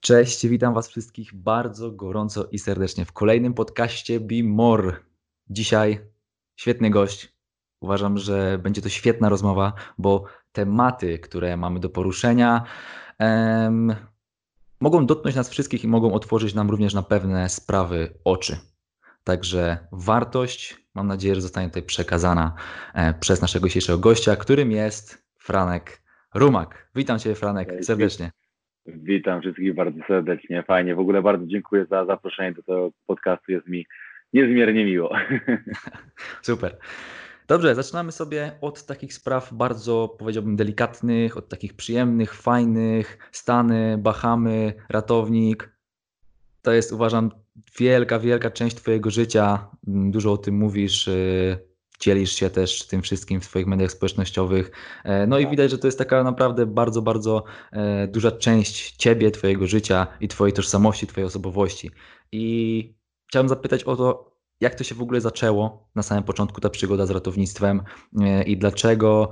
Cześć, witam Was wszystkich bardzo gorąco i serdecznie w kolejnym podcaście Be More. Dzisiaj świetny gość. Uważam, że będzie to świetna rozmowa, bo tematy, które mamy do poruszenia, em, mogą dotknąć nas wszystkich i mogą otworzyć nam również na pewne sprawy oczy. Także wartość, mam nadzieję, że zostanie tutaj przekazana e, przez naszego dzisiejszego gościa, którym jest Franek Rumak. Witam Cię, Franek, serdecznie. Witam wszystkich bardzo serdecznie, fajnie. W ogóle bardzo dziękuję za zaproszenie do tego podcastu. Jest mi niezmiernie miło. Super. Dobrze, zaczynamy sobie od takich spraw bardzo, powiedziałbym, delikatnych, od takich przyjemnych, fajnych. Stany, Bahamy, ratownik. To jest, uważam, wielka, wielka część Twojego życia. Dużo o tym mówisz y, dzielisz się też tym wszystkim w swoich mediach społecznościowych. E, no i tak. widać, że to jest taka naprawdę bardzo, bardzo e, duża część ciebie, twojego życia i twojej tożsamości, twojej osobowości. I chciałem zapytać o to, jak to się w ogóle zaczęło na samym początku ta przygoda z ratownictwem e, i dlaczego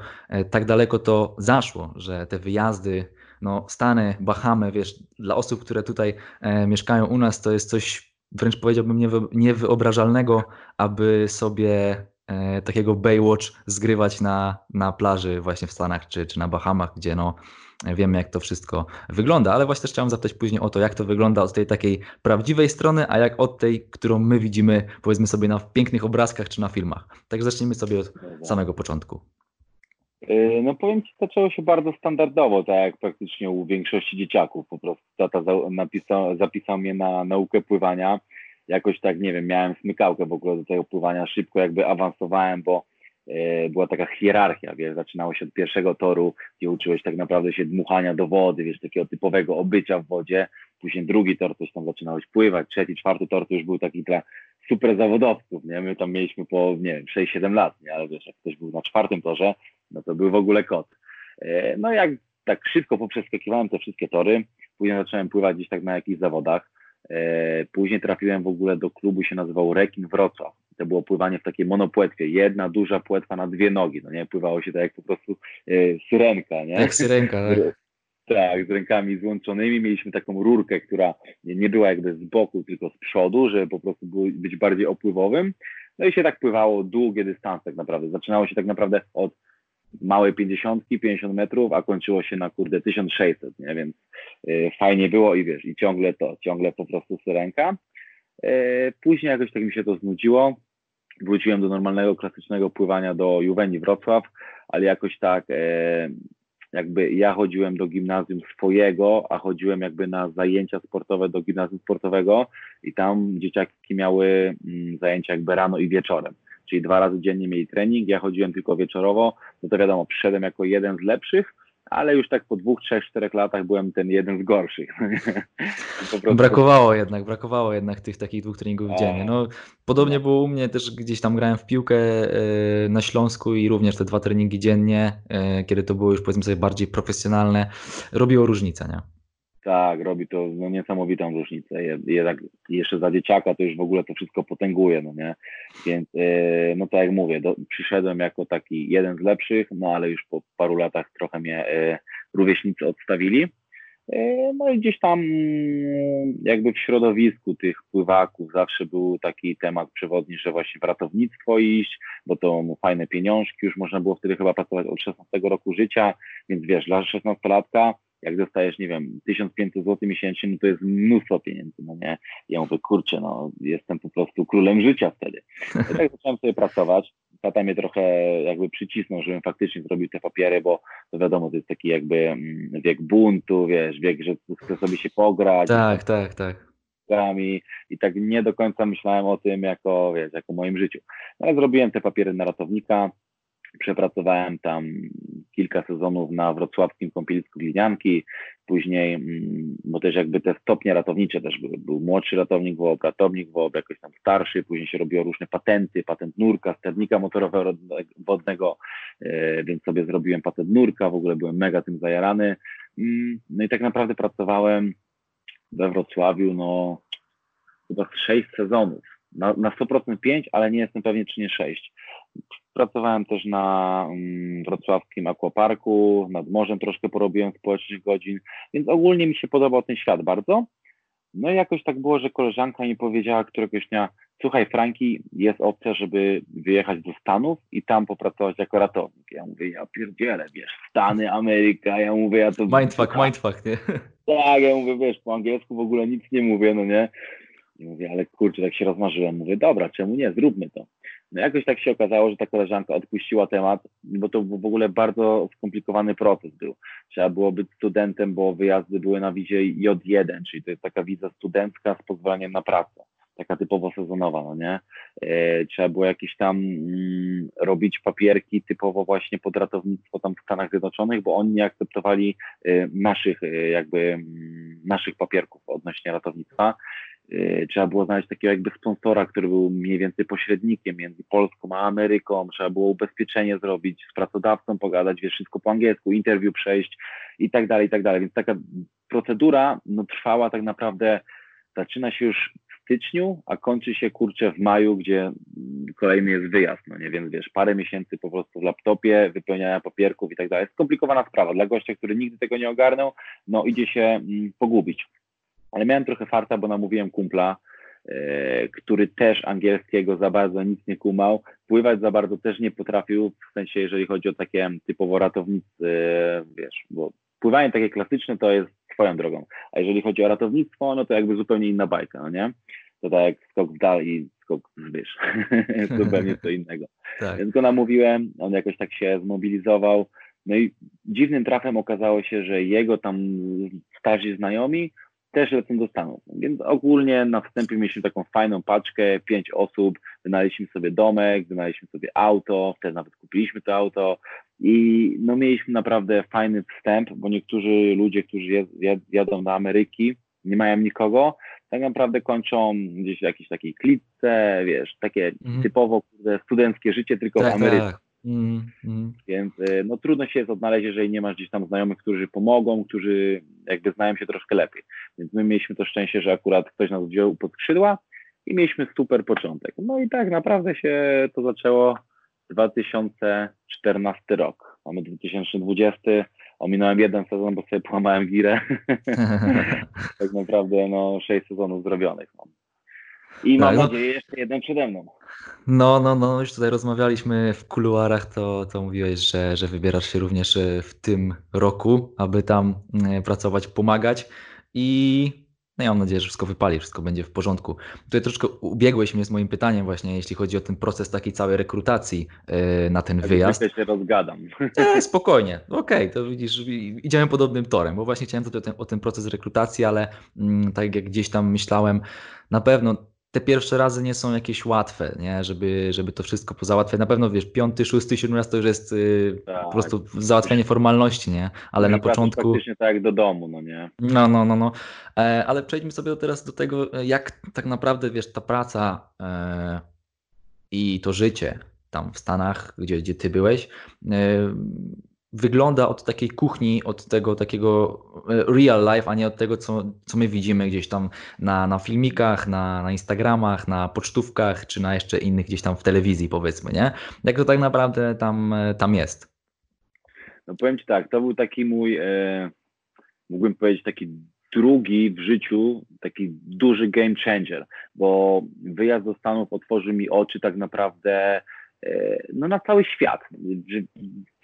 tak daleko to zaszło, że te wyjazdy, no Stany, Bahamy, wiesz, dla osób, które tutaj mieszkają u nas, to jest coś wręcz powiedziałbym niewyobrażalnego, aby sobie takiego Baywatch zgrywać na, na plaży właśnie w Stanach czy, czy na Bahamach, gdzie no wiemy jak to wszystko wygląda, ale właśnie też chciałem zapytać później o to, jak to wygląda od tej takiej prawdziwej strony, a jak od tej, którą my widzimy powiedzmy sobie na pięknych obrazkach czy na filmach. Tak zacznijmy sobie od samego początku. E, no powiem Ci, zaczęło się bardzo standardowo, tak jak praktycznie u większości dzieciaków. Po prostu tata napisał, zapisał mnie na naukę pływania jakoś tak, nie wiem, miałem smykałkę w ogóle do tego pływania, szybko jakby awansowałem, bo e, była taka hierarchia, wiesz, zaczynało się od pierwszego toru, gdzie uczyłeś tak naprawdę się dmuchania do wody, wiesz, takiego typowego obycia w wodzie, później drugi tor, coś tam zaczynałeś pływać, trzeci, czwarty tor to już był taki dla super zawodowców, nie, my tam mieliśmy po, nie wiem, 6-7 lat, nie, ale wiesz, jak ktoś był na czwartym torze, no to był w ogóle kot. E, no jak tak szybko poprzeskakiwałem te wszystkie tory, później zacząłem pływać gdzieś tak na jakichś zawodach, później trafiłem w ogóle do klubu, się nazywał Rekin Wrocław. To było pływanie w takiej monopłetwie. Jedna duża płetwa na dwie nogi. No nie, pływało się tak jak po prostu e, syrenka, nie? Jak syrenka, tak. Tak, z rękami złączonymi. Mieliśmy taką rurkę, która nie była jakby z boku, tylko z przodu, żeby po prostu być bardziej opływowym. No i się tak pływało długie dystanse tak naprawdę. Zaczynało się tak naprawdę od małej pięćdziesiątki, 50 metrów, a kończyło się na kurde 1600, nie? Więc y, fajnie było i wiesz, i ciągle to, ciągle po prostu syrenka. Y, później jakoś tak mi się to znudziło. Wróciłem do normalnego, klasycznego pływania do Juweni Wrocław, ale jakoś tak y, jakby ja chodziłem do gimnazjum swojego, a chodziłem jakby na zajęcia sportowe do gimnazjum sportowego i tam dzieciaki miały mm, zajęcia jakby rano i wieczorem czyli dwa razy dziennie mieli trening, ja chodziłem tylko wieczorowo, no to wiadomo, przyszedłem jako jeden z lepszych, ale już tak po dwóch, trzech, czterech latach byłem ten jeden z gorszych. prostu... Brakowało jednak, brakowało jednak tych takich dwóch treningów dziennie. No, podobnie no. było u mnie, też gdzieś tam grałem w piłkę e, na Śląsku i również te dwa treningi dziennie, e, kiedy to było już powiedzmy sobie bardziej profesjonalne, robiło różnicę, nie? Tak, robi to no, niesamowitą różnicę. Jednak jeszcze za dzieciaka to już w ogóle to wszystko potęguje, no nie? Więc yy, no tak jak mówię, do, przyszedłem jako taki jeden z lepszych, no ale już po paru latach trochę mnie yy, rówieśnicy odstawili. Yy, no i gdzieś tam jakby w środowisku tych pływaków zawsze był taki temat przewodni, że właśnie w ratownictwo iść, bo to no, fajne pieniążki, już można było wtedy chyba pracować od 16 roku życia, więc wiesz, dla 16-latka jak dostajesz, nie wiem, 1500 zł miesięcznie, no to jest mnóstwo pieniędzy, no nie? Ja mówię, kurczę, no jestem po prostu królem życia wtedy. I tak zacząłem sobie pracować. Tata mnie trochę jakby przycisnął, żebym faktycznie zrobił te papiery, bo to wiadomo, to jest taki jakby mm, wiek buntu, wiesz, wiek, że chce sobie się pograć. Tak, tak, tak. I tak nie do końca myślałem o tym jako, wiesz, jako moim życiu. No, ale zrobiłem te papiery na ratownika, Przepracowałem tam kilka sezonów na wrocławskim kąpielisku Glinianki, później, mm, bo też jakby te stopnie ratownicze też były. Był młodszy ratownik WOP, ratownik WOP, jakoś tam starszy, później się robiło różne patenty, patent nurka, sternika motorowego wodnego, e, więc sobie zrobiłem patent nurka, w ogóle byłem mega tym zajarany. Mm, no i tak naprawdę pracowałem we Wrocławiu, no chyba sześć sezonów Na, na 100% 5, ale nie jestem pewien, czy nie 6. Pracowałem też na mm, wrocławskim aquaparku, nad morzem troszkę porobiłem społecznych godzin, więc ogólnie mi się podobał ten świat bardzo. No i jakoś tak było, że koleżanka mi powiedziała któregoś dnia, słuchaj Franki, jest opcja, żeby wyjechać do Stanów i tam popracować jako ratownik. Ja mówię, ja pierdzielę, wiesz, Stany, Ameryka, ja mówię, ja to... Mindfuck, mindfuck, nie? Tak, ja mówię, wiesz, po angielsku w ogóle nic nie mówię, no nie? I mówię, ale kurczę, tak się rozmarzyłem. Mówię, dobra, czemu nie, zróbmy to. No jakoś tak się okazało, że ta koleżanka odpuściła temat, bo to w ogóle bardzo skomplikowany proces był. Trzeba było być studentem, bo wyjazdy były na wizie J1, czyli to jest taka wiza studencka z pozwoleniem na pracę taka typowo sezonowa, no nie? E, trzeba było jakieś tam mm, robić papierki typowo właśnie pod ratownictwo tam w Stanach Zjednoczonych, bo oni nie akceptowali e, naszych e, jakby mm, naszych papierków odnośnie ratownictwa. Trzeba było znaleźć takiego jakby sponsora, który był mniej więcej pośrednikiem między Polską a Ameryką. Trzeba było ubezpieczenie zrobić, z pracodawcą pogadać, wiesz, wszystko po angielsku, interwiu przejść i tak dalej, i tak dalej. Więc taka procedura no, trwała tak naprawdę, zaczyna się już styczniu, a kończy się kurczę w maju, gdzie kolejny jest wyjazd, no nie, więc wiesz, parę miesięcy po prostu w laptopie, wypełniania papierków i tak dalej. Skomplikowana sprawa. Dla gościa, który nigdy tego nie ogarnął, no idzie się mm, pogubić. Ale miałem trochę farta, bo namówiłem kumpla, e, który też angielskiego za bardzo nic nie kumał. Pływać za bardzo też nie potrafił, w sensie jeżeli chodzi o takie typowo ratownictwo, wiesz, bo pływanie takie klasyczne to jest swoją drogą. A jeżeli chodzi o ratownictwo, no to jakby zupełnie inna bajka, no nie? To tak jak skok w dal i skok w wyż. zupełnie co innego. Tak. Więc go namówiłem, on jakoś tak się zmobilizował. No i dziwnym trafem okazało się, że jego tam starzy znajomi też lecą do Stanów. Więc ogólnie na wstępie mieliśmy taką fajną paczkę, pięć osób, wynaleźliśmy sobie domek, wynaleźliśmy sobie auto, wtedy nawet kupiliśmy to auto i no mieliśmy naprawdę fajny wstęp, bo niektórzy ludzie, którzy jadą do Ameryki, nie mają nikogo, tak naprawdę kończą gdzieś w jakiejś takiej klitce, wiesz, takie mm. typowo studenckie życie, tylko tak, w Ameryce. Tak. Mm, mm. Więc y, no trudno się jest odnaleźć, jeżeli nie masz gdzieś tam znajomych, którzy pomogą, którzy jakby znają się troszkę lepiej. Więc my mieliśmy to szczęście, że akurat ktoś nas wziął pod skrzydła i mieliśmy super początek. No i tak naprawdę się to zaczęło 2014 rok. Mamy 2020, ominąłem jeden sezon, bo sobie połamałem girę. tak naprawdę no, sześć sezonów zrobionych mam. I mam no, nadzieję jeszcze jeden przede mną. No, no, no, już tutaj rozmawialiśmy w kuluarach, to, to mówiłeś, że, że wybierasz się również e, w tym roku, aby tam e, pracować, pomagać i no ja mam nadzieję, że wszystko wypali, wszystko będzie w porządku. Tutaj troszkę ubiegłeś mnie z moim pytaniem właśnie, jeśli chodzi o ten proces takiej całej rekrutacji yy, na ten tak wyjazd. Ja się rozgadam. E, spokojnie, okej, okay, to widzisz, idziemy podobnym torem, bo właśnie chciałem tutaj o ten, o ten proces rekrutacji, ale mm, tak jak gdzieś tam myślałem, na pewno te pierwsze razy nie są jakieś łatwe, nie? Żeby, żeby to wszystko pozałatwiać. Na pewno wiesz, piąty, szósty, siódmy raz to już jest yy, tak. po prostu załatwianie formalności, nie? Ale na początku. Faktycznie tak jak do domu, no nie? No, no, no, no. E, ale przejdźmy sobie teraz do tego, jak tak naprawdę wiesz, ta praca e, i to życie tam w Stanach, gdzie, gdzie ty byłeś, e, wygląda od takiej kuchni, od tego takiego e, real life, a nie od tego, co, co my widzimy gdzieś tam na, na filmikach, na, na Instagramach, na pocztówkach, czy na jeszcze innych gdzieś tam w telewizji powiedzmy, nie? Jak to tak naprawdę tam, e, tam jest? No powiem Ci tak, to był taki mój, e, mógłbym powiedzieć taki drugi w życiu, taki duży game changer, bo wyjazd do Stanów otworzył mi oczy tak naprawdę no, na cały świat.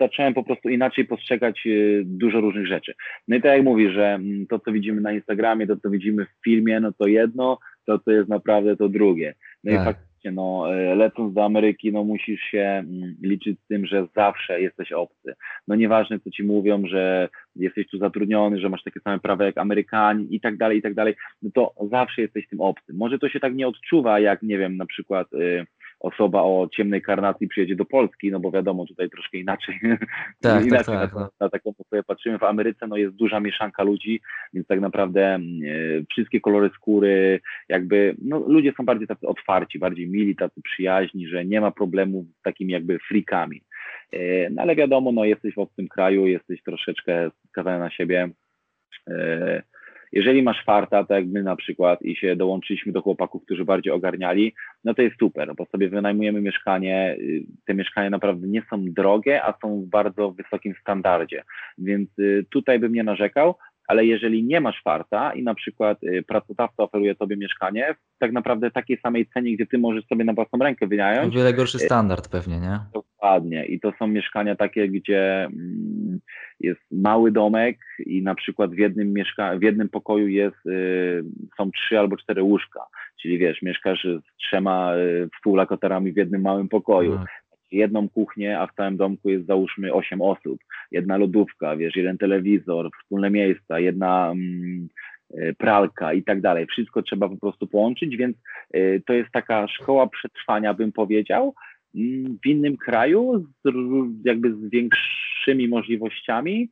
Zacząłem po prostu inaczej postrzegać e, dużo różnych rzeczy. No i tak jak mówisz, że mm, to, co widzimy na Instagramie, to, co widzimy w filmie, no to jedno, to, co jest naprawdę to drugie. No tak. i faktycznie, no, e, lecąc do Ameryki, no musisz się mm, liczyć z tym, że zawsze jesteś obcy. No nieważne, co ci mówią, że jesteś tu zatrudniony, że masz takie same prawa jak Amerykanie i tak dalej, i tak dalej, no to zawsze jesteś tym obcym. Może to się tak nie odczuwa, jak, nie wiem, na przykład... Yy, osoba o ciemnej karnacji przyjedzie do Polski, no bo wiadomo, tutaj troszkę inaczej, tak, inaczej tak, tak, na, no. na, taką osobę patrzymy. W Ameryce no jest duża mieszanka ludzi, więc tak naprawdę e, wszystkie kolory skóry, jakby, no ludzie są bardziej tacy otwarci, bardziej mili, tacy przyjaźni, że nie ma problemu z takimi jakby freakami. E, no ale wiadomo, no jesteś w obcym kraju, jesteś troszeczkę skazany na siebie. E, jeżeli masz farta, tak jak my na przykład i się dołączyliśmy do chłopaków, którzy bardziej ogarniali, no to jest super, bo sobie wynajmujemy mieszkanie, y, te mieszkania naprawdę nie są drogie, a są w bardzo wysokim standardzie, więc y, tutaj bym nie narzekał, ale jeżeli nie masz farta i na przykład y, pracodawca oferuje tobie mieszkanie w tak naprawdę takiej samej cenie, gdzie ty możesz sobie na własną rękę wynająć. O wiele gorszy standard pewnie, nie? Dokładnie. I to są mieszkania takie, gdzie mm, jest mały domek i na przykład w jednym, mieszka w jednym pokoju jest, y, są trzy albo cztery łóżka. Czyli wiesz, mieszkasz z trzema y, współlokatorami w jednym małym pokoju. Jedną kuchnię, a w całym domku jest załóżmy 8 osób, jedna lodówka, wiesz, jeden telewizor, wspólne miejsca, jedna mm, e, pralka i tak dalej. Wszystko trzeba po prostu połączyć, więc y, to jest taka szkoła przetrwania, bym powiedział, mm, w innym kraju, z, jakby z większymi możliwościami,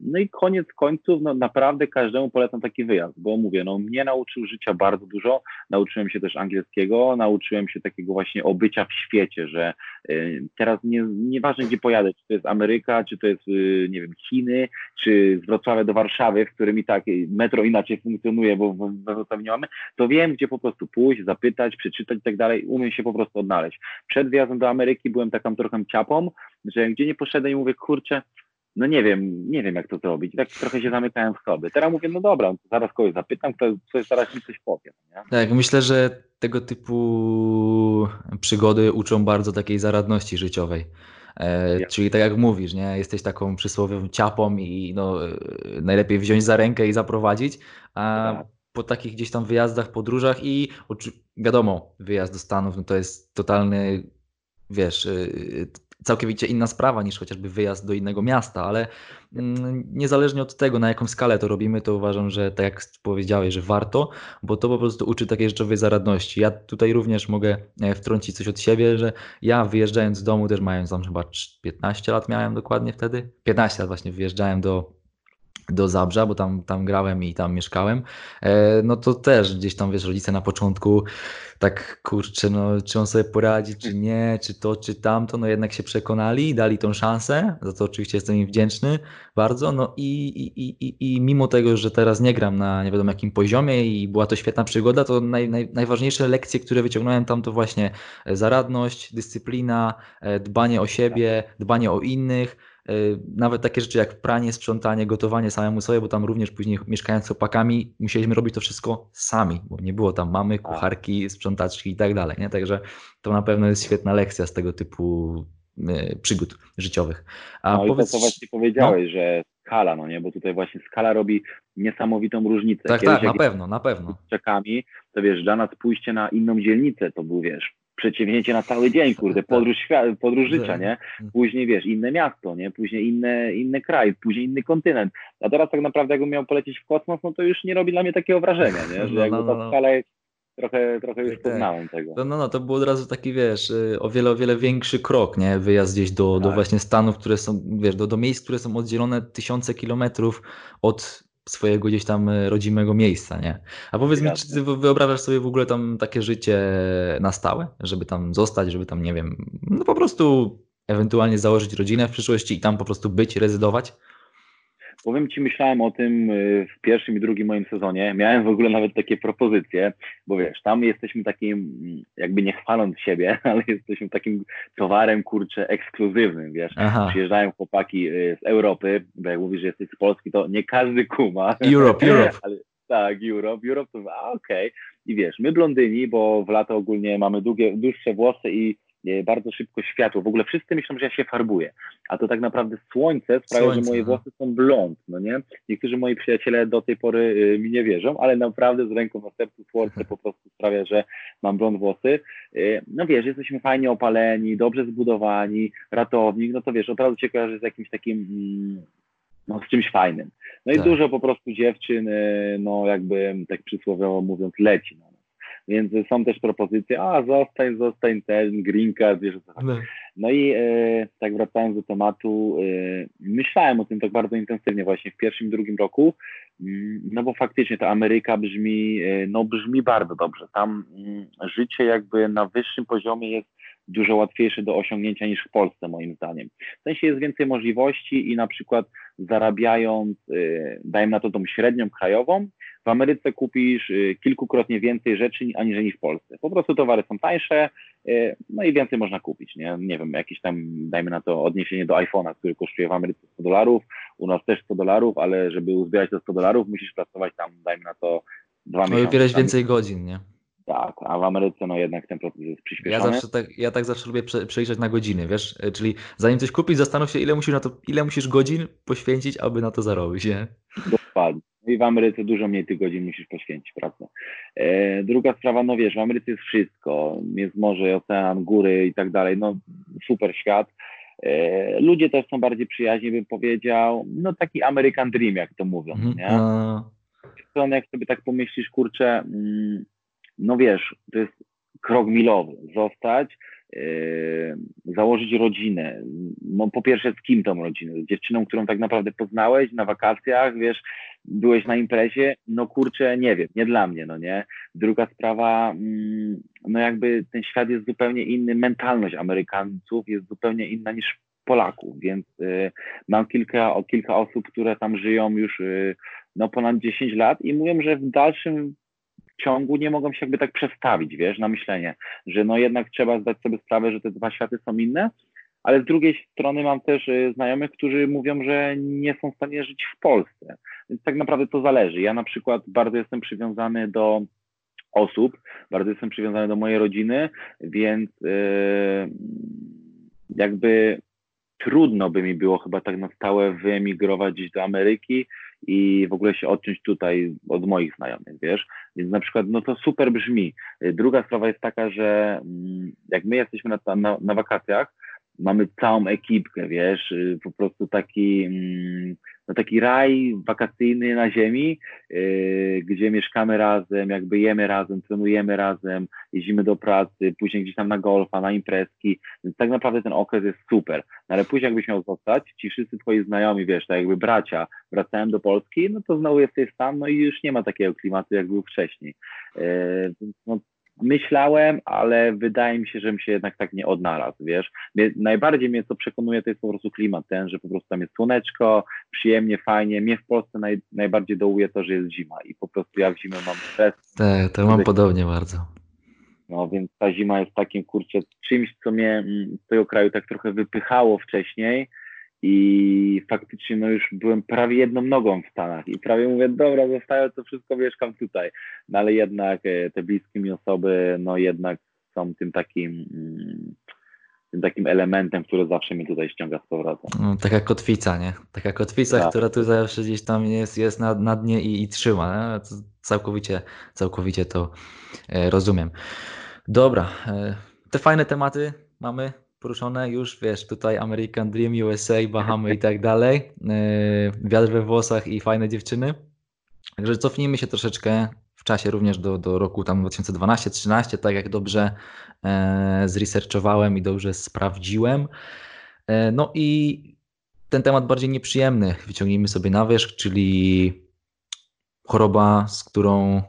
no i koniec końców, no naprawdę każdemu polecam taki wyjazd, bo mówię, no mnie nauczył życia bardzo dużo, nauczyłem się też angielskiego, nauczyłem się takiego właśnie obycia w świecie, że e, teraz nie, nieważne gdzie pojadę, czy to jest Ameryka, czy to jest, e, nie wiem, Chiny, czy z Wrocławia do Warszawy, w którym i tak metro inaczej funkcjonuje, bo we Wrocławiu nie mamy, to wiem, gdzie po prostu pójść, zapytać, przeczytać i tak dalej, umiem się po prostu odnaleźć. Przed wyjazdem do Ameryki byłem taką trochę ciapą, że gdzie nie poszedłem i mówię, kurczę, no nie wiem, nie wiem jak to zrobić. Tak trochę się zamykałem w sobie. Teraz mówię, no dobra, zaraz kogoś zapytam, kto, ktoś zaraz mi coś powie. Nie? Tak, myślę, że tego typu przygody uczą bardzo takiej zaradności życiowej. E. Czyli tak jak mówisz, nie? jesteś taką przysłowiową ciapą i no, e, najlepiej wziąć za rękę i zaprowadzić, a tak. po takich gdzieś tam wyjazdach, podróżach i wiadomo, wyjazd do Stanów no to jest totalny, wiesz, e, całkowicie inna sprawa niż chociażby wyjazd do innego miasta, ale mm, niezależnie od tego, na jaką skalę to robimy, to uważam, że tak jak powiedziałeś, że warto, bo to po prostu uczy takiej rzeczowej zaradności. Ja tutaj również mogę e, wtrącić coś od siebie, że ja wyjeżdżając z domu, też mając tam chyba 15 lat miałem dokładnie wtedy, 15 lat właśnie wyjeżdżałem do do Zabrza, bo tam, tam grałem i tam mieszkałem, e, no to też gdzieś tam, wiesz, rodzice na początku tak, kurczę, no czy on sobie poradzi, czy nie, czy to, czy tamto, no jednak się przekonali i dali tą szansę, za to oczywiście jestem im wdzięczny bardzo, no i, i, i, i mimo tego, że teraz nie gram na nie wiadomo jakim poziomie i była to świetna przygoda, to naj, naj, najważniejsze lekcje, które wyciągnąłem tam to właśnie zaradność, dyscyplina, e, dbanie o siebie, dbanie o innych, nawet takie rzeczy jak pranie, sprzątanie, gotowanie samemu sobie, bo tam również później mieszkając z opakami musieliśmy robić to wszystko sami, bo nie było tam mamy, tak. kucharki, sprzątaczki i tak dalej. Nie? Także to na pewno jest świetna lekcja z tego typu y, przygód życiowych. A no powiedz... i to, co właśnie powiedziałeś, no? że skala, no nie, bo tutaj właśnie skala robi niesamowitą różnicę. Tak, Kiedyś, tak, na pewno, na pewno. Z czekami, to wiesz, dla nas pójście na inną dzielnicę to był, wiesz, przedsięwzięcie na cały dzień, kurde, tak. podróż, podróż życia, tak. nie? Później, wiesz, inne miasto, nie? Później inne, inny kraj, później inny kontynent. A teraz tak naprawdę jakbym miał polecieć w kosmos, no to już nie robi dla mnie takiego wrażenia, nie? Że no, jakby no, no, ta skala jest trochę, trochę już tak, poznałem tego. No, no, no, to był od razu taki, wiesz, y, o wiele, o wiele większy krok, nie? Wyjazd gdzieś do, tak. do właśnie Stanów, które są, wiesz, do, do miejsc, które są oddzielone tysiące kilometrów od swojego gdzieś tam e, rodzimego miejsca, nie? A powiedz mi, czy ty wyobrażasz sobie w ogóle tam takie życie na stałe, żeby tam zostać, żeby tam, nie wiem, no po prostu ewentualnie założyć rodzinę w przyszłości i tam po prostu być, rezydować? Powiem Ci, myślałem o tym y, w pierwszym i drugim moim sezonie. Miałem w ogóle nawet takie propozycje, bo wiesz, tam jesteśmy takim, jakby nie chwaląc siebie, ale jesteśmy takim towarem, kurczę, ekskluzywnym, wiesz. Aha. Przyjeżdżają chłopaki y, z Europy, bo jak mówisz, że jesteś z Polski, to nie każdy kuma. Europe, Europe. ale, tak, Europe, Europe to, okej. Okay. I wiesz, my blondyni, bo w lato ogólnie mamy długie, dłuższe włosy i bardzo szybko światło. W ogóle wszyscy myślą, że ja się farbuję, a to tak naprawdę słońce sprawia, słońce, że moje no. włosy są blond, no nie? Niektórzy moi przyjaciele do tej pory y, mi nie wierzą, ale naprawdę z ręką na sercu słońce po prostu sprawia, że mam blond włosy. Y, no wiesz, jesteśmy fajnie opaleni, dobrze zbudowani, ratownik, no to wiesz, od razu cię kojarzy z jakimś takim mm, no, z czymś fajnym. No i tak. dużo po prostu dziewczyn, y, no jakby tak przysłowiowo mówiąc, leci. No. Więc są też propozycje, a zostań, zostań ten green card, wiesz co no. no i e, tak wracając do tematu, e, myślałem o tym tak bardzo intensywnie właśnie w pierwszym, drugim roku, mm, no bo faktycznie ta Ameryka brzmi, e, no brzmi bardzo dobrze. Tam mm, życie jakby na wyższym poziomie jest dużo łatwiejsze do osiągnięcia niż w Polsce, moim zdaniem. W sensie jest więcej możliwości i na przykład zarabiając, y, dajmy na to tą średnią krajową, w Ameryce kupisz y, kilkukrotnie więcej rzeczy aniżeli w Polsce. Po prostu towary są tańsze, y, no i więcej można kupić, nie? Nie wiem, jakieś tam, dajmy na to odniesienie do iPhone'a, który kosztuje w Ameryce 100 dolarów, u nas też 100 dolarów, ale żeby uzbierać te 100 dolarów, musisz pracować tam, dajmy na to dwa no miesiące. No wybierać więcej godzin, nie? Tak, a w Ameryce no jednak ten proces jest przyspieszony. Ja, zawsze tak, ja tak zawsze lubię prze, przeliczać na godziny, wiesz? E, czyli zanim coś kupić, zastanów się, ile musisz, na to, ile musisz godzin poświęcić, aby na to zarobić, nie? Dokładnie. No i w Ameryce dużo mniej tych godzin musisz poświęcić, prawda? E, druga sprawa, no wiesz, w Ameryce jest wszystko. Jest morze, ocean, góry i tak dalej. No super świat. E, ludzie też są bardziej przyjaźni, bym powiedział. No taki American Dream, jak to mówią, mm, nie? No. Jak sobie tak pomyślisz, kurczę, mm, no wiesz, to jest krok milowy. Zostać, Yy, założyć rodzinę. No po pierwsze z kim tą rodzinę? Z dziewczyną, którą tak naprawdę poznałeś na wakacjach, wiesz, byłeś na imprezie, no kurczę, nie wiem, nie dla mnie, no nie. Druga sprawa, mm, no jakby ten świat jest zupełnie inny, mentalność Amerykanów jest zupełnie inna niż Polaków, więc y, mam kilka, o kilka osób, które tam żyją już y, no ponad 10 lat i mówią, że w dalszym ciągu nie mogą się jakby tak przestawić, wiesz, na myślenie, że no jednak trzeba zdać sobie sprawę, że te dwa światy są inne, ale z drugiej strony mam też y, znajomych, którzy mówią, że nie są w stanie żyć w Polsce. Więc tak naprawdę to zależy. Ja na przykład bardzo jestem przywiązany do osób, bardzo jestem przywiązany do mojej rodziny, więc yy, jakby trudno by mi było chyba tak na stałe wyemigrować gdzieś do Ameryki i w ogóle się odciąć tutaj od moich znajomych, wiesz? Więc na przykład, no to super brzmi. Druga sprawa jest taka, że mm, jak my jesteśmy na, na, na wakacjach, mamy całą ekipkę, wiesz, po prostu taki mm, no taki raj wakacyjny na ziemi, yy, gdzie mieszkamy razem, jakby jemy razem, trenujemy razem, jeździmy do pracy, później gdzieś tam na golfa, na imprezki, więc tak naprawdę ten okres jest super. No ale później jakbyś miał zostać, ci wszyscy twoi znajomi, wiesz, tak jakby bracia wracają do Polski, no to znowu jesteś tam, no i już nie ma takiego klimatu, jak był wcześniej. Yy, no, myślałem, ale wydaje mi się, że bym się jednak tak nie odnalazł, wiesz. Najbardziej mnie co przekonuje, to jest po prostu klimat ten, że po prostu tam jest słoneczko, przyjemnie, fajnie. Mnie w Polsce naj, najbardziej dołuje to, że jest zima i po prostu ja w zimę mam stres. Tak, to mam podobnie bardzo. No więc ta zima jest takim, kurczę, czymś, co mnie mm, z tego kraju tak trochę wypychało wcześniej, i faktycznie no już byłem prawie jedną nogą w Stanach i prawie mówię, dobra, zostaję to wszystko, mieszkam tutaj. No ale jednak e, te bliskie mi osoby, no jednak są tym takim, mm, tym takim elementem, który zawsze mnie tutaj ściąga z powrotem. No, taka kotwica, nie? Taka kotwica, tak. która tu zawsze gdzieś tam jest, jest na, na dnie i, i trzyma. Całkowicie, całkowicie to e, rozumiem. Dobra, e, te fajne tematy mamy poruszone już, wiesz, tutaj American Dream, USA, Bahamy i tak dalej, yy, wiatr we włosach i fajne dziewczyny. Także cofnijmy się troszeczkę w czasie również do, do roku tam 2012-13, tak jak dobrze e, zresearchowałem i dobrze sprawdziłem. E, no i ten temat bardziej nieprzyjemny wyciągnijmy sobie na wierzch, czyli choroba, z którą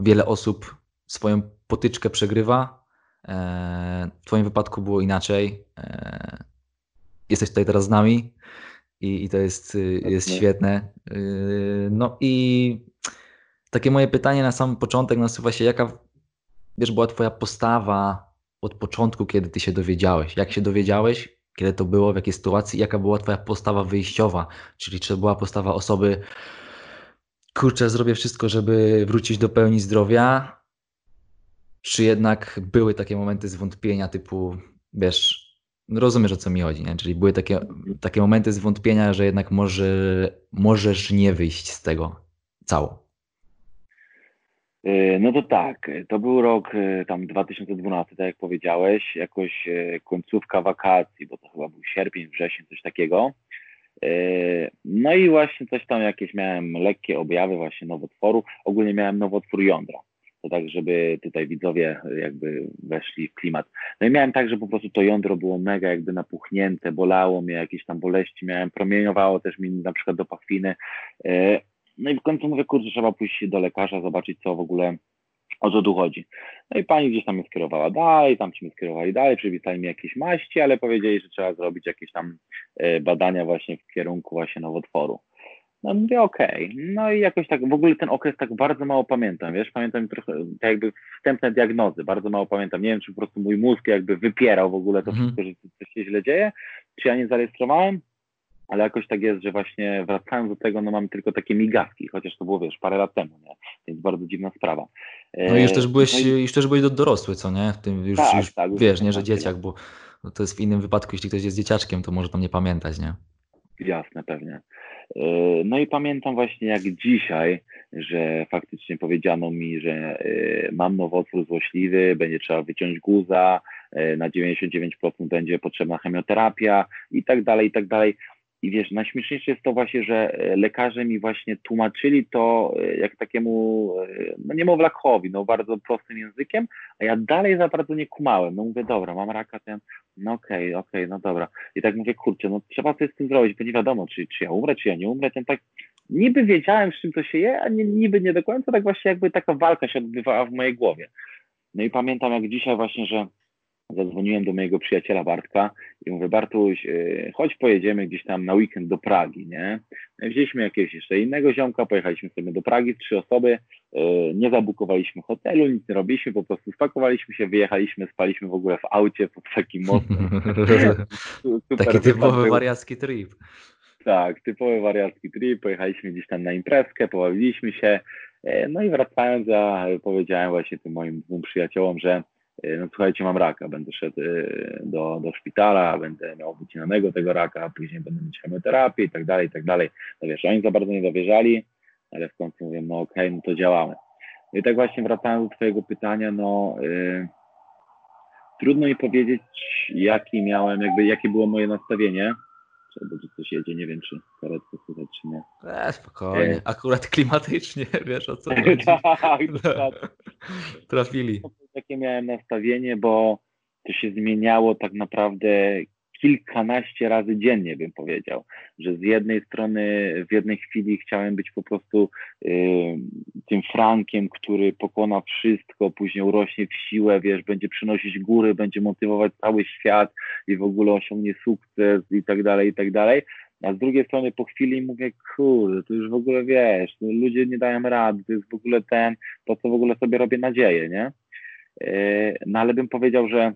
wiele osób swoją potyczkę przegrywa, w Twoim wypadku było inaczej. E, jesteś tutaj teraz z nami i, i to jest, y, jest świetne. Y, no i takie moje pytanie na sam początek nasuwa się, jaka wiesz, była Twoja postawa od początku, kiedy Ty się dowiedziałeś? Jak się dowiedziałeś? Kiedy to było, w jakiej sytuacji? Jaka była Twoja postawa wyjściowa? Czyli czy była postawa osoby, kurczę, zrobię wszystko, żeby wrócić do pełni zdrowia, czy jednak były takie momenty zwątpienia typu, wiesz, no rozumiesz o co mi chodzi, nie? czyli były takie, takie momenty zwątpienia, że jednak może, możesz nie wyjść z tego cało. E, no to tak, to był rok e, tam 2012, tak jak powiedziałeś, jakoś e, końcówka wakacji, bo to chyba był sierpień, wrzesień, coś takiego. No i właśnie coś tam jakieś miałem lekkie objawy właśnie nowotworu. Ogólnie miałem nowotwór jądra to tak, żeby tutaj widzowie jakby weszli w klimat. No i miałem tak, że po prostu to jądro było mega jakby napuchnięte, bolało mnie, jakieś tam boleści miałem, promieniowało też mi na przykład do pachwiny. E, no i w końcu mówię, kurczę, trzeba pójść do lekarza, zobaczyć co w ogóle o co tu chodzi. No i pani gdzieś tam mnie skierowała dalej, tam ci mnie skierowali dalej, przypisali mi jakieś maści, ale powiedzieli, że trzeba zrobić jakieś tam e, badania właśnie w kierunku właśnie nowotworu. No mówię, okej. Okay. No i jakoś tak, w ogóle ten okres tak bardzo mało pamiętam, wiesz, pamiętam trochę tak jakby wstępne diagnozy, bardzo mało pamiętam. Nie wiem, czy po prostu mój mózg jakby wypierał w ogóle to mhm. wszystko, że coś się źle dzieje, czy ja nie zarejestrowałem, ale jakoś tak jest, że właśnie wracając do tego, no mamy tylko takie migawki, chociaż to było, wiesz, parę lat temu, nie? Więc bardzo dziwna sprawa. No i już też byłeś, no i... już też byłeś dorosły, co nie? W tym już, tak, już tak, wiesz, nie, że dzieciak, bo to jest w innym wypadku, jeśli ktoś jest dzieciaczkiem, to może tam nie pamiętać, nie? Jasne, pewnie. E, no i pamiętam właśnie jak dzisiaj, że faktycznie powiedziano mi, że e, mam nowotwór złośliwy, będzie trzeba wyciąć guza, e, na 99% będzie potrzebna chemioterapia i tak dalej, i tak dalej. I wiesz, najśmieszniejsze jest to właśnie, że e, lekarze mi właśnie tłumaczyli to e, jak takiemu, e, no niemowlakowi, no bardzo prostym językiem, a ja dalej za bardzo nie kumałem. No mówię, dobra, mam raka, ten, no okej, okay, okej, okay, no dobra. I tak mówię, kurczę, no trzeba coś z tym zrobić, bo nie wiadomo, czy, czy ja umrę, czy ja nie umrę. Ten tak niby wiedziałem, z czym to się je, a nie, niby nie do końca, tak właśnie jakby taka walka się odbywała w mojej głowie. No i pamiętam jak dzisiaj właśnie, że zadzwoniłem do mojego przyjaciela Bartka i mówię, Bartuś, y, chodź pojedziemy gdzieś tam na weekend do Pragi, nie? No wzięliśmy jakiegoś jeszcze innego ziomka, pojechaliśmy sobie do Pragi, trzy osoby, y, nie zabukowaliśmy hotelu, nic nie robiliśmy, po prostu spakowaliśmy się, wyjechaliśmy, spaliśmy w ogóle w aucie pod takim mostem. Taki typowy wariacki trip. Tak, typowy wariacki trip, pojechaliśmy gdzieś tam na imprezkę, pobawiliśmy się, y, no i wracając, ja powiedziałem właśnie tym moim dwóm przyjaciołom, że no słuchajcie, mam raka, będę szedł e, do, do szpitala, będę miał wycinanego tego raka, później będę mieć chemioterapię i tak dalej, i tak dalej. No wiesz, oni za bardzo nie dowierzali, ale w końcu mówię, no okej, okay, no to działamy. No i tak właśnie wracając do twojego pytania, no yy, trudno mi powiedzieć, jaki miałem, jakby, jakie było moje nastawienie, albo czy coś jedzie, nie wiem, czy karetkę słychać, czy nie. E, spokojnie, e... akurat klimatycznie, wiesz o co chodzi. tak, Trafili takie miałem nastawienie, bo to się zmieniało tak naprawdę kilkanaście razy dziennie, bym powiedział, że z jednej strony w jednej chwili chciałem być po prostu y, tym Frankiem, który pokona wszystko, później urośnie w siłę, wiesz, będzie przynosić góry, będzie motywować cały świat i w ogóle osiągnie sukces i tak dalej, i tak dalej. A z drugiej strony po chwili mówię, kurde, to już w ogóle wiesz, no ludzie nie dają rady, to jest w ogóle ten, po co w ogóle sobie robię nadzieję, nie? E, no ale bym powiedział, że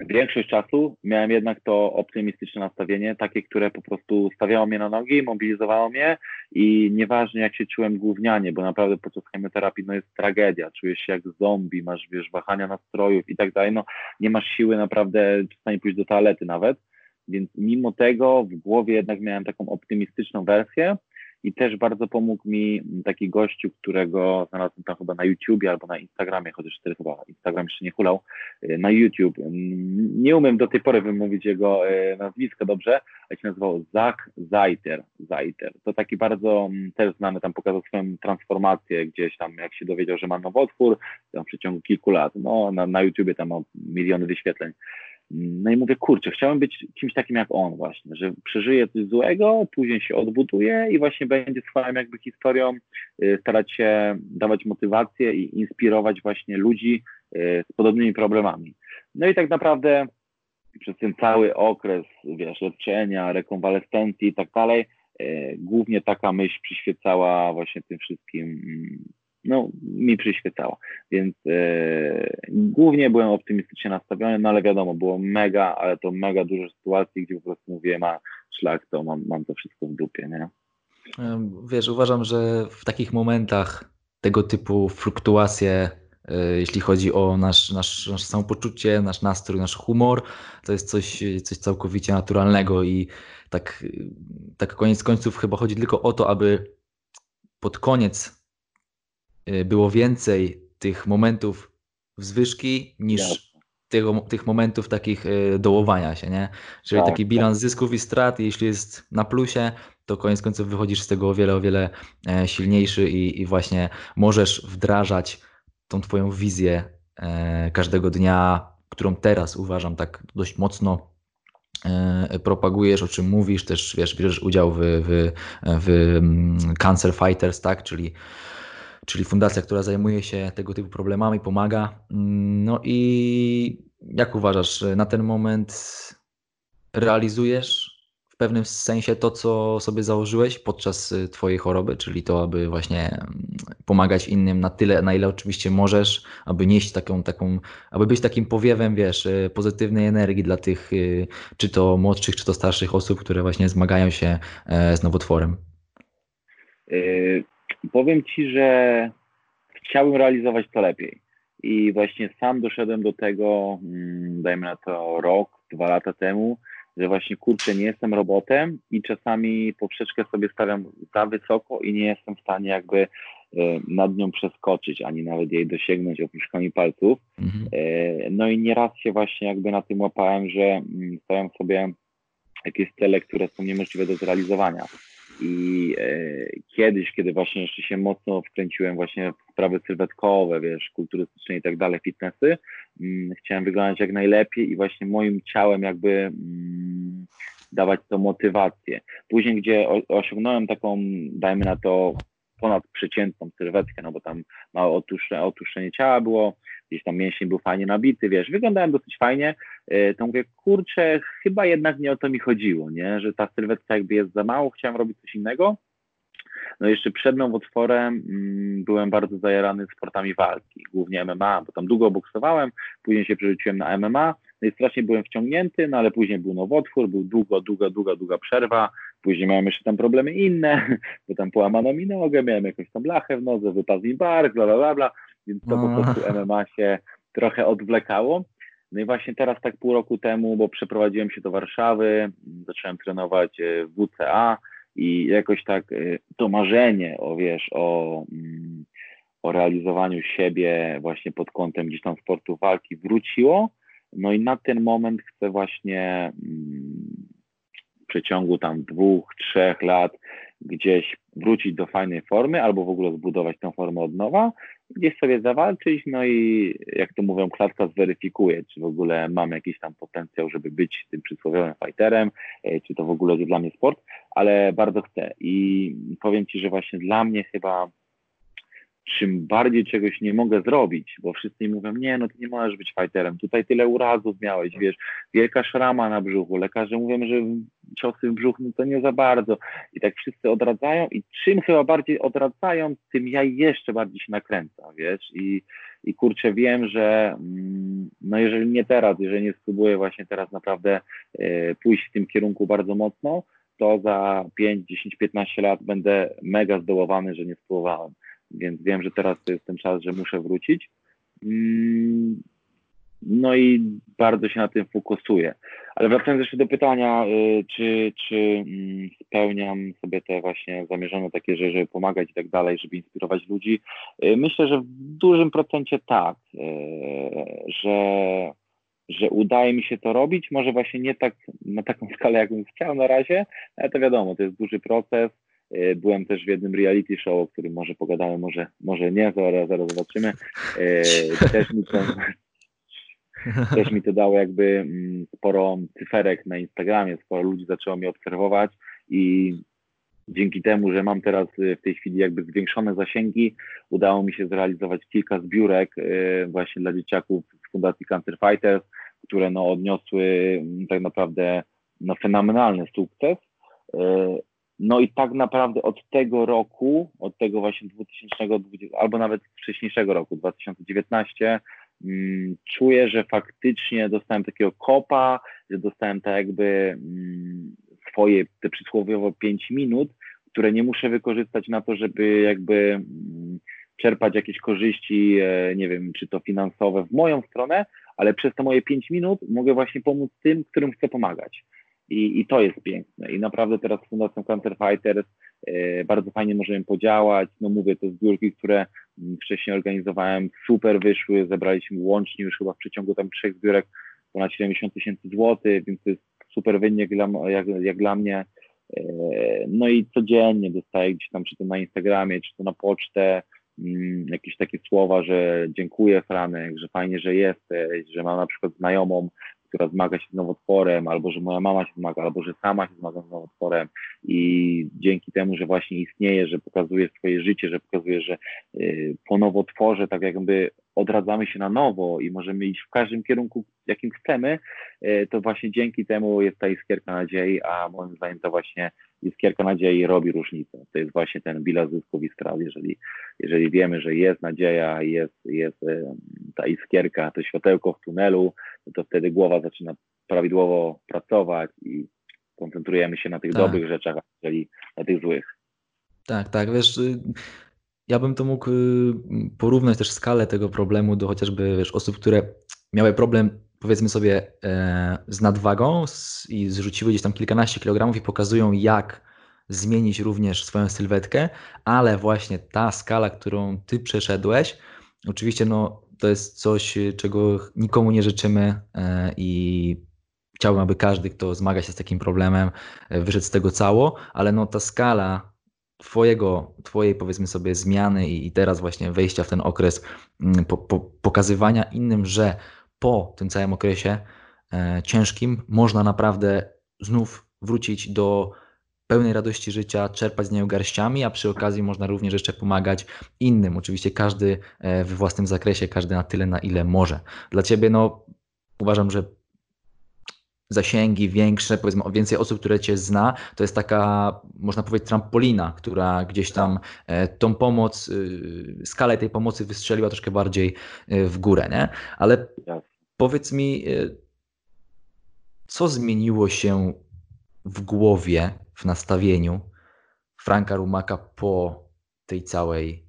większość czasu miałem jednak to optymistyczne nastawienie, takie, które po prostu stawiało mnie na nogi, mobilizowało mnie i nieważne jak się czułem gównianie, bo naprawdę podczas chemioterapii no jest tragedia, czujesz się jak zombie, masz wiesz, wahania nastrojów i tak dalej, no nie masz siły naprawdę czasami pójść do toalety nawet, więc mimo tego w głowie jednak miałem taką optymistyczną wersję, i też bardzo pomógł mi taki gościu, którego znalazłem tam chyba na YouTubie albo na Instagramie, chociaż wtedy chyba Instagram jeszcze nie hulał, y, na YouTube. Nie umiem do tej pory wymówić jego y, nazwisko dobrze, ale się nazywał Zach Zaiter. Zaiter. To taki bardzo mm, też znany, tam pokazał swoją transformację gdzieś tam, jak się dowiedział, że ma nowotwór, tam w przeciągu kilku lat. No, na, na YouTubie tam ma miliony wyświetleń. No i mówię, kurczę, chciałem być kimś takim jak on właśnie, że przeżyje coś złego, później się odbuduje i właśnie będzie swoją jakby historią y, starać się dawać motywację i inspirować właśnie ludzi y, z podobnymi problemami. No i tak naprawdę przez ten cały okres, wiesz, leczenia, rekonwalescencji i tak dalej, y, głównie taka myśl przyświecała właśnie tym wszystkim mm, no, mi przyświecało. Więc e, głównie byłem optymistycznie nastawiony, no ale wiadomo, było mega, ale to mega dużo sytuacji, gdzie po prostu mówiłem, a szlak, to mam, mam to wszystko w dupie, nie? Wiesz, uważam, że w takich momentach tego typu fluktuacje, e, jeśli chodzi o nasz, nasz, nasze samopoczucie, nasz nastrój, nasz humor, to jest coś, coś całkowicie naturalnego i tak, tak koniec końców chyba chodzi tylko o to, aby pod koniec było więcej tych momentów wzwyżki niż tych, tych momentów takich y, dołowania się, nie? Czyli tak, taki tak. bilans zysków i strat, jeśli jest na plusie, to koniec końców wychodzisz z tego o wiele, o wiele e, silniejszy i, i właśnie możesz wdrażać tą twoją wizję e, każdego dnia, którą teraz uważam tak dość mocno e, propagujesz, o czym mówisz, też wiesz, bierzesz udział w, w, w mm, Cancer Fighters, tak, czyli czyli fundacja, która zajmuje się tego typu problemami, pomaga. Mm, no i jak uważasz, na ten moment realizujesz w pewnym sensie to, co sobie założyłeś podczas y, Twojej choroby, czyli to, aby właśnie mm, pomagać innym na tyle, na ile oczywiście możesz, aby nieść taką, taką, aby być takim powiewem, wiesz, y, pozytywnej energii dla tych, y, czy to młodszych, czy to starszych osób, które właśnie zmagają się e, z nowotworem. Powiem Ci, że chciałbym realizować to lepiej. I właśnie sam doszedłem do tego, mm, dajmy na to rok, dwa lata temu, że właśnie kurczę, nie jestem robotem i czasami poprzeczkę sobie stawiam za wysoko i nie jestem w stanie jakby e, nad nią przeskoczyć, ani nawet jej dosięgnąć opuszkami palców. Mhm. E, no i nieraz się właśnie jakby na tym łapałem, że mm, stawiam sobie jakieś cele, które są niemożliwe do zrealizowania. I e, kiedyś, kiedy właśnie jeszcze się mocno wkręciłem właśnie w sprawy sylwetkowe, wiesz, kulturystyczne i tak dalej, fitnessy, mm, chciałem wyglądać jak najlepiej i właśnie moim ciałem jakby mm, dawać to motywację. Później, gdzie o, osiągnąłem taką, dajmy na to, ponadprzeciętną sylwetkę, no bo tam małe otuszczenie, otuszczenie ciała było, gdzieś tam mięsień był fajnie nabity, wiesz, wyglądałem dosyć fajnie, to mówię, kurczę, chyba jednak nie o to mi chodziło, nie, że ta sylwetka jakby jest za mało, chciałem robić coś innego. No jeszcze przed nowotworem mm, byłem bardzo zajarany sportami walki, głównie MMA, bo tam długo boksowałem, później się przerzuciłem na MMA, no i strasznie byłem wciągnięty, no ale później był nowotwór, był długo, długa, długa, długa przerwa, później miałem jeszcze tam problemy inne, bo tam połamano mi nogę, miałem jakąś tam blachę w nodze, wypadł mi bark, bla, bla, bla, bla więc to po prostu MMA się trochę odwlekało. No i właśnie teraz tak pół roku temu, bo przeprowadziłem się do Warszawy, zacząłem trenować e, w WCA i jakoś tak e, to marzenie o, wiesz, o, mm, o realizowaniu siebie właśnie pod kątem gdzieś tam sportu walki wróciło. No i na ten moment chcę właśnie mm, w przeciągu tam dwóch, trzech lat gdzieś wrócić do fajnej formy albo w ogóle zbudować tę formę od nowa, gdzieś sobie zawalczyć, no i jak to mówią, klatka zweryfikuje, czy w ogóle mam jakiś tam potencjał, żeby być tym przysłowiowym fighterem, e, czy to w ogóle jest dla mnie sport, ale bardzo chcę. I powiem Ci, że właśnie dla mnie chyba czym bardziej czegoś nie mogę zrobić, bo wszyscy mi mówią, nie, no ty nie możesz być fighterem, tutaj tyle urazów miałeś, wiesz, wielka szrama na brzuchu, lekarze mówią, że ciosy w brzuch, no to nie za bardzo. I tak wszyscy odradzają i czym chyba bardziej odradzają, tym ja jeszcze bardziej się nakręcam, wiesz, i, i kurczę wiem, że mm, no jeżeli nie teraz, jeżeli nie spróbuję właśnie teraz naprawdę e, pójść w tym kierunku bardzo mocno, to za 5, 10, 15 lat będę mega zdołowany, że nie spróbowałem więc wiem, że teraz to jest ten czas, że muszę wrócić. Mm, no i bardzo się na tym fokusuję. Ale wracając jeszcze do pytania, y, czy, czy mm, spełniam sobie te właśnie zamierzone takie rzeczy, żeby pomagać i tak dalej, żeby inspirować ludzi. Y, myślę, że w dużym procencie tak, y, że, że udaje mi się to robić. Może właśnie nie tak na taką skalę, jakbym chciał na razie, ale to wiadomo, to jest duży proces byłem też w jednym reality show, o którym może pogadamy, może, może nie, zaraz, zaraz zobaczymy. E, też mi to, też mi to dało jakby mm, sporo cyferek na Instagramie, sporo ludzi zaczęło mnie obserwować i dzięki temu, że mam teraz w tej chwili jakby zwiększone zasięgi, udało mi się zrealizować kilka zbiórek e, właśnie dla dzieciaków z Fundacji Cancer Fighters, które no odniosły mm, tak naprawdę no fenomenalny sukces. No i tak naprawdę od tego roku, od tego właśnie 2020, albo nawet wcześniejszego roku, 2019, mm, czuję, że faktycznie dostałem takiego kopa, że dostałem tak jakby mm, swoje te przysłowiowo 5 minut, które nie muszę wykorzystać na to, żeby jakby mm, czerpać jakieś korzyści, e, nie wiem, czy to finansowe w moją stronę, ale przez te moje 5 minut mogę właśnie pomóc tym, którym chcę pomagać. I, I to jest piękne. I naprawdę teraz z Fundacją Cancer Fighters e, bardzo fajnie możemy podziałać. No mówię, te zbiórki, które mm, wcześniej organizowałem, super wyszły. Zebraliśmy łącznie już chyba w przeciągu tam trzech zbiórek ponad 70 tysięcy złotych, więc to jest super wynik dla, jak, jak dla mnie. E, no i codziennie dostaję gdzieś tam, czy to na Instagramie, czy to na pocztę, mm, jakieś takie słowa, że dziękuję Franek, że fajnie, że jesteś, że mam na przykład znajomą, która zmaga się z nowotworem, albo że moja mama się zmaga, albo że sama się zmaga z nowotworem. I dzięki temu, że właśnie istnieje, że pokazuje swoje życie, że pokazuje, że y, po nowotworze tak jakby odradzamy się na nowo i możemy iść w każdym kierunku, jakim chcemy, y, to właśnie dzięki temu jest ta iskierka nadziei, a moim zdaniem to właśnie iskierka nadziei robi różnicę. To jest właśnie ten bilans zysków i strat. Jeżeli, jeżeli wiemy, że jest nadzieja, jest, jest ta iskierka, to światełko w tunelu, no to wtedy głowa zaczyna prawidłowo pracować i koncentrujemy się na tych tak. dobrych rzeczach, czyli na tych złych. Tak, tak. Wiesz, y, ja bym to mógł y, porównać też skalę tego problemu do chociażby wiesz, osób, które miały problem powiedzmy sobie e, z nadwagą i zrzuciły gdzieś tam kilkanaście kilogramów i pokazują jak zmienić również swoją sylwetkę, ale właśnie ta skala, którą ty przeszedłeś, oczywiście no, to jest coś, czego nikomu nie życzymy e, i chciałbym, aby każdy, kto zmaga się z takim problemem, e, wyszedł z tego cało, ale no ta skala twojego, twojej powiedzmy sobie zmiany i, teraz właśnie wejścia w ten okres mm, po, po, pokazywania innym, że po tym całym okresie e, ciężkim można naprawdę znów wrócić do pełnej radości życia, czerpać z niego garściami, a przy okazji można również jeszcze pomagać innym. Oczywiście każdy e, we własnym zakresie, każdy na tyle, na ile może. Dla ciebie, no, uważam, że zasięgi większe, powiedzmy więcej osób, które cię zna, to jest taka, można powiedzieć, trampolina, która gdzieś tam e, tą pomoc, y, skalę tej pomocy wystrzeliła troszkę bardziej e, w górę, nie? Ale powiedz mi, co zmieniło się w głowie w nastawieniu Franka Rumaka po tej całej,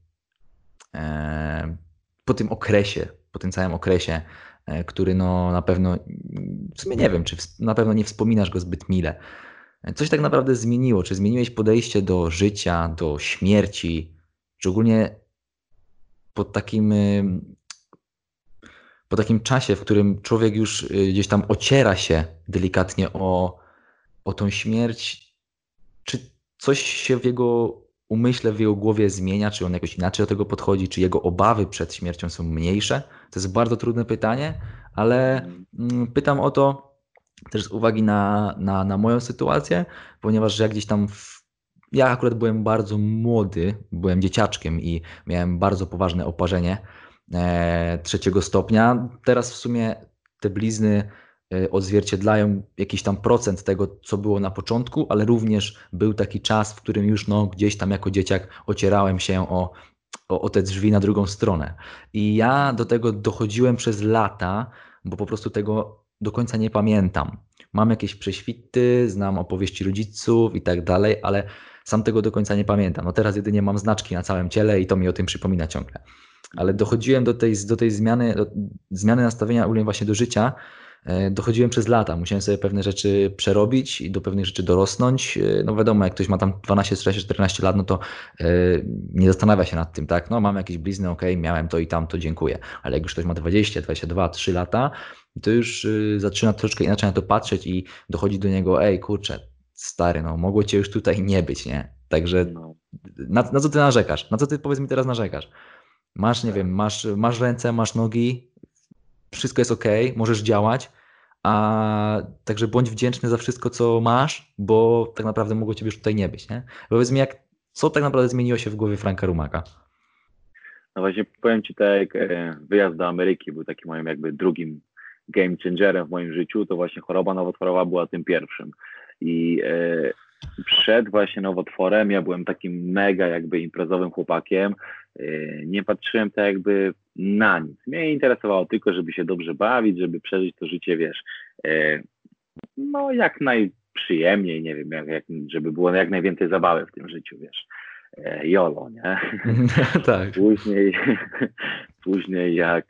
e, po tym okresie, po tym całym okresie, e, który no na pewno, w sumie nie wiem, czy na pewno nie wspominasz go zbyt mile. Coś tak naprawdę zmieniło? Czy zmieniłeś podejście do życia, do śmierci, szczególnie po takim, po takim czasie, w którym człowiek już y, gdzieś tam ociera się delikatnie o, o tą śmierć, czy coś się w jego umyśle, w jego głowie zmienia, czy on jakoś inaczej do tego podchodzi, czy jego obawy przed śmiercią są mniejsze? To jest bardzo trudne pytanie, ale mm, pytam o to też z uwagi na, na, na moją sytuację, ponieważ ja gdzieś tam w, ja akurat byłem bardzo młody, byłem dzieciaczkiem i miałem bardzo poważne oparzenie e, trzeciego stopnia. Teraz w sumie te blizny odzwierciedlają jakiś tam procent tego, co było na początku, ale również był taki czas, w którym już no, gdzieś tam jako dzieciak ocierałem się o, o, o te drzwi na drugą stronę. I ja do tego dochodziłem przez lata, bo po prostu tego do końca nie pamiętam. Mam jakieś prześwity, znam opowieści rodziców i tak dalej, ale sam tego do końca nie pamiętam. No teraz jedynie mam znaczki na całym ciele i to mi o tym przypomina ciągle. Ale dochodziłem do tej, do tej zmiany, do zmiany nastawienia ogólnie właśnie do życia, E, dochodziłem przez lata. Musiałem sobie pewne rzeczy przerobić i do pewnych rzeczy dorosnąć. E, no wiadomo, jak ktoś ma tam 12, 13, 14 lat, no to e, nie zastanawia się nad tym, tak? No mam jakieś blizny, ok, miałem to i tam, to dziękuję. Ale jak już ktoś ma 20, 22, 3 lata, to już zaczyna troszeczkę inaczej na to patrzeć i dochodzi do niego, ej, kurczę, stary, no mogło cię już tutaj nie być, nie? Także no. na, na co ty narzekasz? Na co ty powiedz mi teraz narzekasz? Masz, nie tak. wiem, masz, masz ręce, masz nogi, wszystko jest ok, możesz działać, a także bądź wdzięczny za wszystko, co masz, bo tak naprawdę mogło ciebie już tutaj nie być. Nie? Powiedz mi, jak, co tak naprawdę zmieniło się w głowie Franka Rumaka? No właśnie powiem Ci tak, e, wyjazd do Ameryki był takim moim jakby drugim game changerem w moim życiu, to właśnie choroba nowotworowa była tym pierwszym. I e, przed właśnie nowotworem ja byłem takim mega jakby imprezowym chłopakiem. E, nie patrzyłem tak jakby na nic. Mnie interesowało tylko, żeby się dobrze bawić, żeby przeżyć to życie, wiesz, e, no jak najprzyjemniej, nie wiem, jak, jak, żeby było jak najwięcej zabawy w tym życiu, wiesz. E, Jolo, nie? tak. Później, później jak,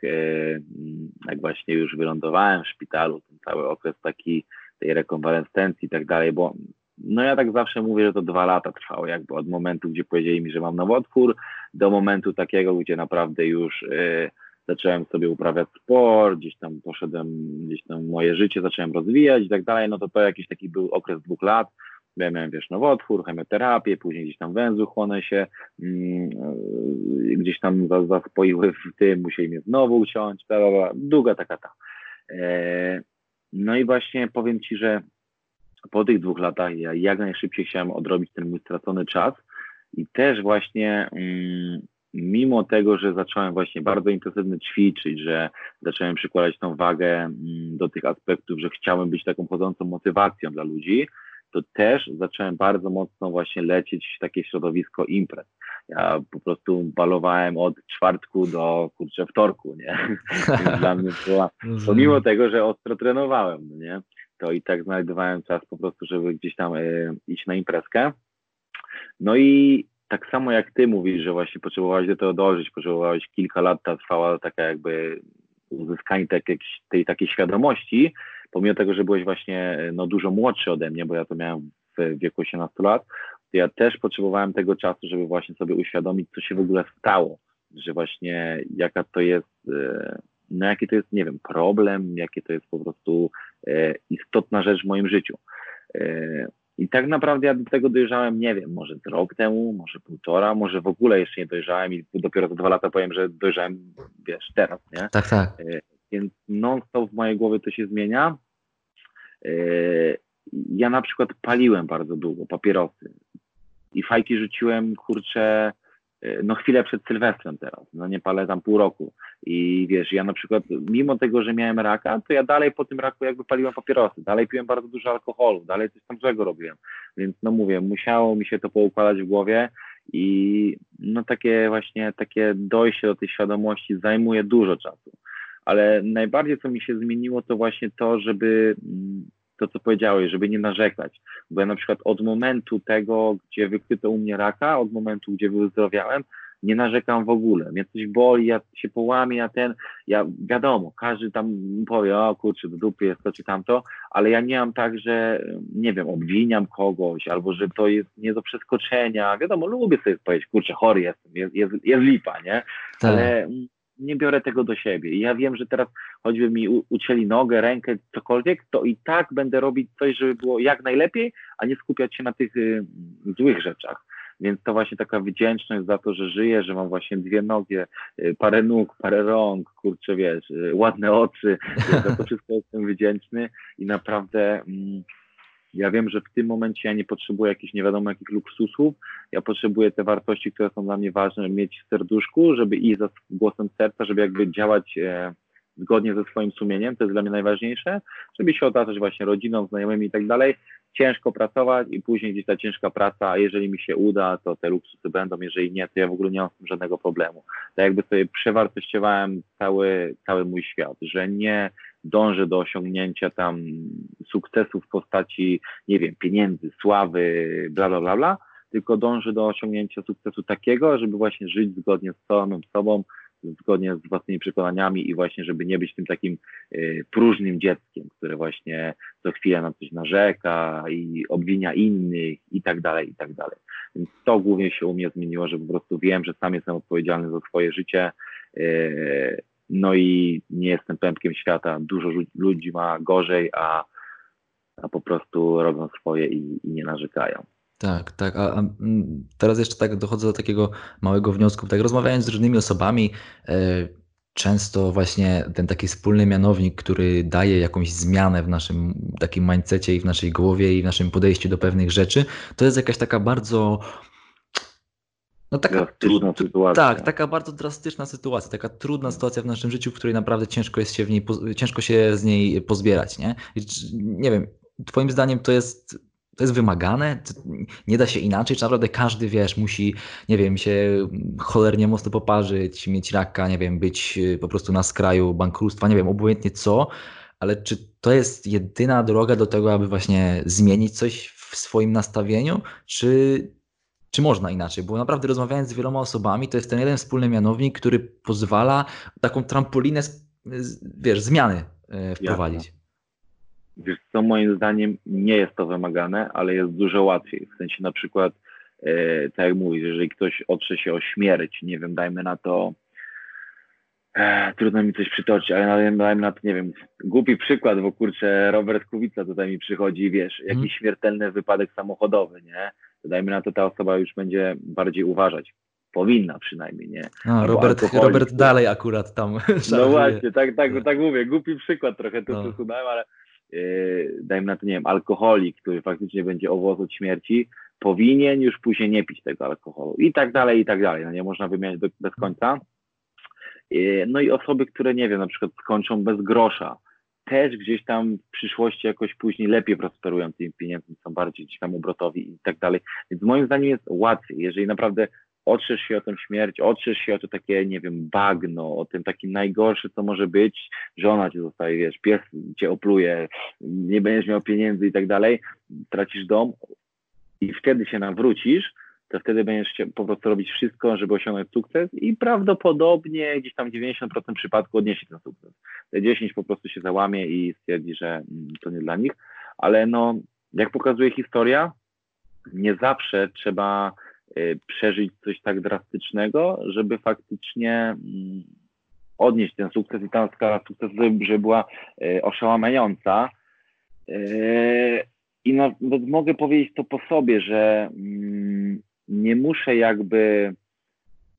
jak właśnie już wylądowałem w szpitalu, ten cały okres taki tej rekonwalescencji i tak dalej, bo no ja tak zawsze mówię, że to dwa lata trwało, jakby od momentu, gdzie powiedzieli mi, że mam nowotwór, do momentu takiego, gdzie naprawdę już y, zacząłem sobie uprawiać sport, gdzieś tam poszedłem, gdzieś tam moje życie zacząłem rozwijać i tak dalej, no to to jakiś taki był okres dwóch lat, ja miałem, wiesz, nowotwór, chemioterapię, później gdzieś tam węzły one się mm, gdzieś tam zaspoiły w tym, musieli mnie znowu uciąć, bla, bla, bla. długa taka ta. E, no i właśnie powiem Ci, że po tych dwóch latach ja jak najszybciej chciałem odrobić ten mój stracony czas i też właśnie mm, mimo tego, że zacząłem właśnie bardzo intensywnie ćwiczyć, że zacząłem przykładać tą wagę mm, do tych aspektów, że chciałem być taką chodzącą motywacją dla ludzi, to też zacząłem bardzo mocno właśnie lecieć w takie środowisko imprez. Ja po prostu balowałem od czwartku do kurczę wtorku, nie? dla mnie była, pomimo tego, że ostro trenowałem, no nie? To i tak znajdowałem czas po prostu, żeby gdzieś tam y, iść na imprezkę. No i tak samo jak ty mówisz, że właśnie potrzebowałeś do tego dążyć, potrzebowałeś kilka lat, ta trwała taka jakby uzyskanie tak, tej takiej świadomości, pomimo tego, że byłeś właśnie no, dużo młodszy ode mnie, bo ja to miałem w wieku 18 lat, ja też potrzebowałem tego czasu, żeby właśnie sobie uświadomić, co się w ogóle stało, że właśnie jaka to jest, e, no jaki to jest, nie wiem, problem, jakie to jest po prostu e, istotna rzecz w moim życiu. E, I tak naprawdę ja do tego dojrzałem, nie wiem, może rok temu, może półtora, może w ogóle jeszcze nie dojrzałem i dopiero za dwa lata powiem, że dojrzałem, wiesz, teraz, nie? Tak, tak. Więc non-stop w mojej głowie to się zmienia. Ja na przykład paliłem bardzo długo papierosy i fajki rzuciłem, kurczę, no chwilę przed Sylwestrem teraz, no nie palę tam pół roku. I wiesz, ja na przykład mimo tego, że miałem raka, to ja dalej po tym raku jakby paliłem papierosy, dalej piłem bardzo dużo alkoholu, dalej coś tam złego robiłem, więc no mówię, musiało mi się to poukładać w głowie i no takie właśnie, takie dojście do tej świadomości zajmuje dużo czasu, ale najbardziej co mi się zmieniło to właśnie to, żeby mm, to, co powiedziałeś, żeby nie narzekać. Bo ja na przykład od momentu tego, gdzie wykryto u mnie raka, od momentu, gdzie wyzdrowiałem, nie narzekam w ogóle. Mnie coś boli, ja się połamię, ja ten, ja wiadomo, każdy tam powie, o kurczę, do dupy jest to czy tamto, ale ja nie mam tak, że nie wiem, obwiniam kogoś, albo że to jest nie do przeskoczenia. Wiadomo, lubię sobie powiedzieć, kurczę, chory jestem, jest, jest, jest lipa, nie? Tak. Ale nie biorę tego do siebie. I ja wiem, że teraz choćby mi ucięli nogę, rękę, cokolwiek, to i tak będę robić coś, żeby było jak najlepiej, a nie skupiać się na tych y, złych rzeczach. Więc to właśnie taka wdzięczność za to, że żyję, że mam właśnie dwie nogi, y, parę nóg, parę rąk, kurczę, wiesz, y, ładne oczy. Za to wszystko jestem wdzięczny i naprawdę mm, ja wiem, że w tym momencie ja nie potrzebuję jakichś nie wiadomo jakich luksusów, ja potrzebuję te wartości, które są dla mnie ważne, mieć w serduszku, żeby iść za głosem serca, żeby jakby działać e, zgodnie ze swoim sumieniem, to jest dla mnie najważniejsze, żeby się otaczać właśnie rodziną, znajomymi i tak dalej, ciężko pracować i później gdzieś ta ciężka praca, a jeżeli mi się uda, to te luksusy będą, jeżeli nie, to ja w ogóle nie mam z tym żadnego problemu. Tak jakby sobie przewartościowałem cały, cały mój świat, że nie dążę do osiągnięcia tam sukcesu w postaci, nie wiem, pieniędzy, sławy, bla, bla, bla, bla, tylko dążę do osiągnięcia sukcesu takiego, żeby właśnie żyć zgodnie z samym sobą, zgodnie z własnymi przekonaniami i właśnie, żeby nie być tym takim y, próżnym dzieckiem, które właśnie co chwilę na coś narzeka i obwinia innych i tak dalej, i tak dalej. Więc to głównie się u mnie zmieniło, że po prostu wiem, że sam jestem odpowiedzialny za swoje życie, y, no i nie jestem pępkiem świata. Dużo ludzi ma gorzej, a, a po prostu robią swoje i, i nie narzekają. Tak, tak. A, a, teraz jeszcze tak dochodzę do takiego małego wniosku. Tak rozmawiając z różnymi osobami, e, często właśnie ten taki wspólny mianownik, który daje jakąś zmianę w naszym takim mindsetie i w naszej głowie i w naszym podejściu do pewnych rzeczy, to jest jakaś taka bardzo no taka trudna sytuacja. Tak, taka bardzo drastyczna sytuacja, taka trudna sytuacja w naszym życiu, w której naprawdę ciężko jest się w niej, ciężko się z niej pozbierać, nie? Nie wiem, twoim zdaniem to jest to jest wymagane, nie da się inaczej, czy naprawdę każdy, wiesz, musi, nie wiem, się cholernie mocno poparzyć, mieć raka, nie wiem, być y, po prostu na skraju bankructwa, nie wiem, obojętnie co, ale czy to jest jedyna droga do tego, aby właśnie zmienić coś w swoim nastawieniu, czy czy można inaczej? Bo naprawdę rozmawiając z wieloma osobami, to jest ten jeden wspólny mianownik, który pozwala taką trampolinę, wiesz, zmiany e, wprowadzić. Jasne. Wiesz co, moim zdaniem nie jest to wymagane, ale jest dużo łatwiej. W sensie na przykład, e, tak jak mówisz, jeżeli ktoś otrze się o śmierć, nie wiem, dajmy na to, e, trudno mi coś przytoczyć, ale dajmy na to, nie wiem, głupi przykład, bo kurczę, Robert Kubica tutaj mi przychodzi, wiesz, jakiś hmm. śmiertelny wypadek samochodowy, nie? Dajmy na to, ta osoba już będzie bardziej uważać. Powinna przynajmniej, nie? A, Robert, Robert dalej akurat tam. No właśnie, tak, tak, tak mówię. Głupi przykład trochę tu no. przesunąłem, ale yy, dajmy na to, nie wiem, alkoholik, który faktycznie będzie owoc od śmierci, powinien już później nie pić tego alkoholu i tak dalej, i tak dalej. No nie można wymieniać bez, bez końca. Yy, no i osoby, które, nie wiem, na przykład skończą bez grosza, też gdzieś tam w przyszłości jakoś później lepiej prosperują tymi pieniędzmi, są bardziej gdzieś tam obrotowi i tak dalej. Więc moim zdaniem jest łatwiej, jeżeli naprawdę otrzesz się o tę śmierć, otrzesz się o to takie, nie wiem, bagno, o tym takim najgorsze, co może być, żona cię zostaje, wiesz, pies cię opluje, nie będziesz miał pieniędzy i tak dalej, tracisz dom i wtedy się nawrócisz, to wtedy będziesz po prostu robić wszystko, żeby osiągnąć sukces i prawdopodobnie gdzieś tam 90% przypadku odniesie ten sukces. Te 10 po prostu się załamie i stwierdzi, że mm, to nie dla nich, ale no, jak pokazuje historia, nie zawsze trzeba y, przeżyć coś tak drastycznego, żeby faktycznie mm, odnieść ten sukces i ta skala sukcesu, żeby była y, oszałamiająca. Y, I nawet mogę powiedzieć to po sobie, że mm, nie muszę jakby,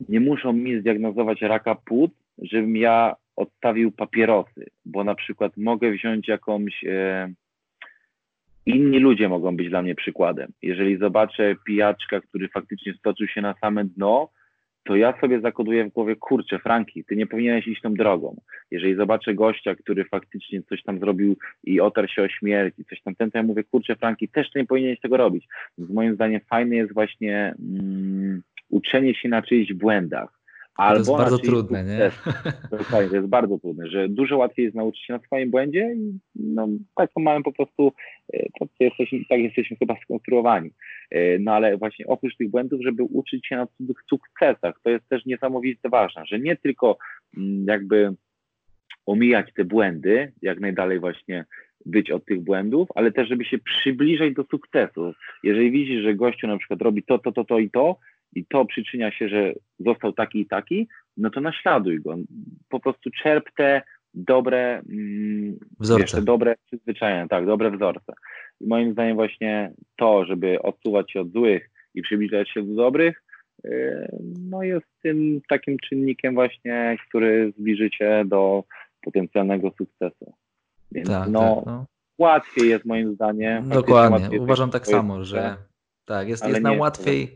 nie muszą mi zdiagnozować raka płuc, żebym ja odstawił papierosy, bo na przykład mogę wziąć jakąś, e, inni ludzie mogą być dla mnie przykładem. Jeżeli zobaczę pijaczka, który faktycznie stoczył się na same dno, to ja sobie zakoduję w głowie, kurczę, Franki, ty nie powinieneś iść tą drogą. Jeżeli zobaczę gościa, który faktycznie coś tam zrobił i otarł się o śmierć i coś tam ten, to ja mówię, kurczę, Franki, też nie powinieneś tego robić. Więc moim zdaniem fajne jest właśnie mm, uczenie się na czyichś błędach. Albo to jest bardzo trudne, nie? Dokładnie, to jest bardzo trudne, że dużo łatwiej jest nauczyć się na swoim błędzie i no, tak mamy po prostu, tak jesteśmy, tak jesteśmy chyba skonstruowani. E, no ale właśnie oprócz tych błędów, żeby uczyć się na cudzych sukcesach, to jest też niesamowicie ważne, że nie tylko mm, jakby omijać te błędy, jak najdalej właśnie być od tych błędów, ale też, żeby się przybliżać do sukcesu. Jeżeli widzisz, że gościu na przykład robi to, to, to, to i to, i to przyczynia się, że został taki i taki, no to naśladuj go. Po prostu czerp te dobre mm, wzorce. Wiesz, te dobre przyzwyczajenia, tak, dobre wzorce. I moim zdaniem właśnie to, żeby odsuwać się od złych i przybliżać się do dobrych, yy, no jest tym takim czynnikiem właśnie, który zbliży cię do potencjalnego sukcesu. Więc tak, no, tak, no, łatwiej jest moim zdaniem. Dokładnie, uważam tak samo, że tak, jest, jest nam łatwiej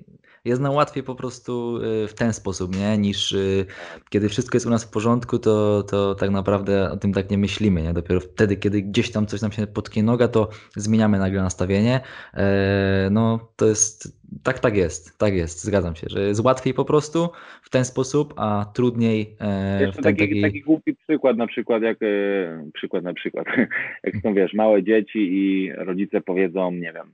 jest nam łatwiej po prostu y, w ten sposób, nie? Niż y, kiedy wszystko jest u nas w porządku, to, to tak naprawdę o tym tak nie myślimy, nie? Dopiero wtedy, kiedy gdzieś tam coś nam się potknie noga, to zmieniamy nagle nastawienie. E, no to jest, tak, tak jest, tak jest, zgadzam się, że jest łatwiej po prostu w ten sposób, a trudniej e, w ten taki, taki... taki głupi przykład na przykład, jak e, przykład na przykład, jak są wiesz, małe dzieci i rodzice powiedzą, nie wiem,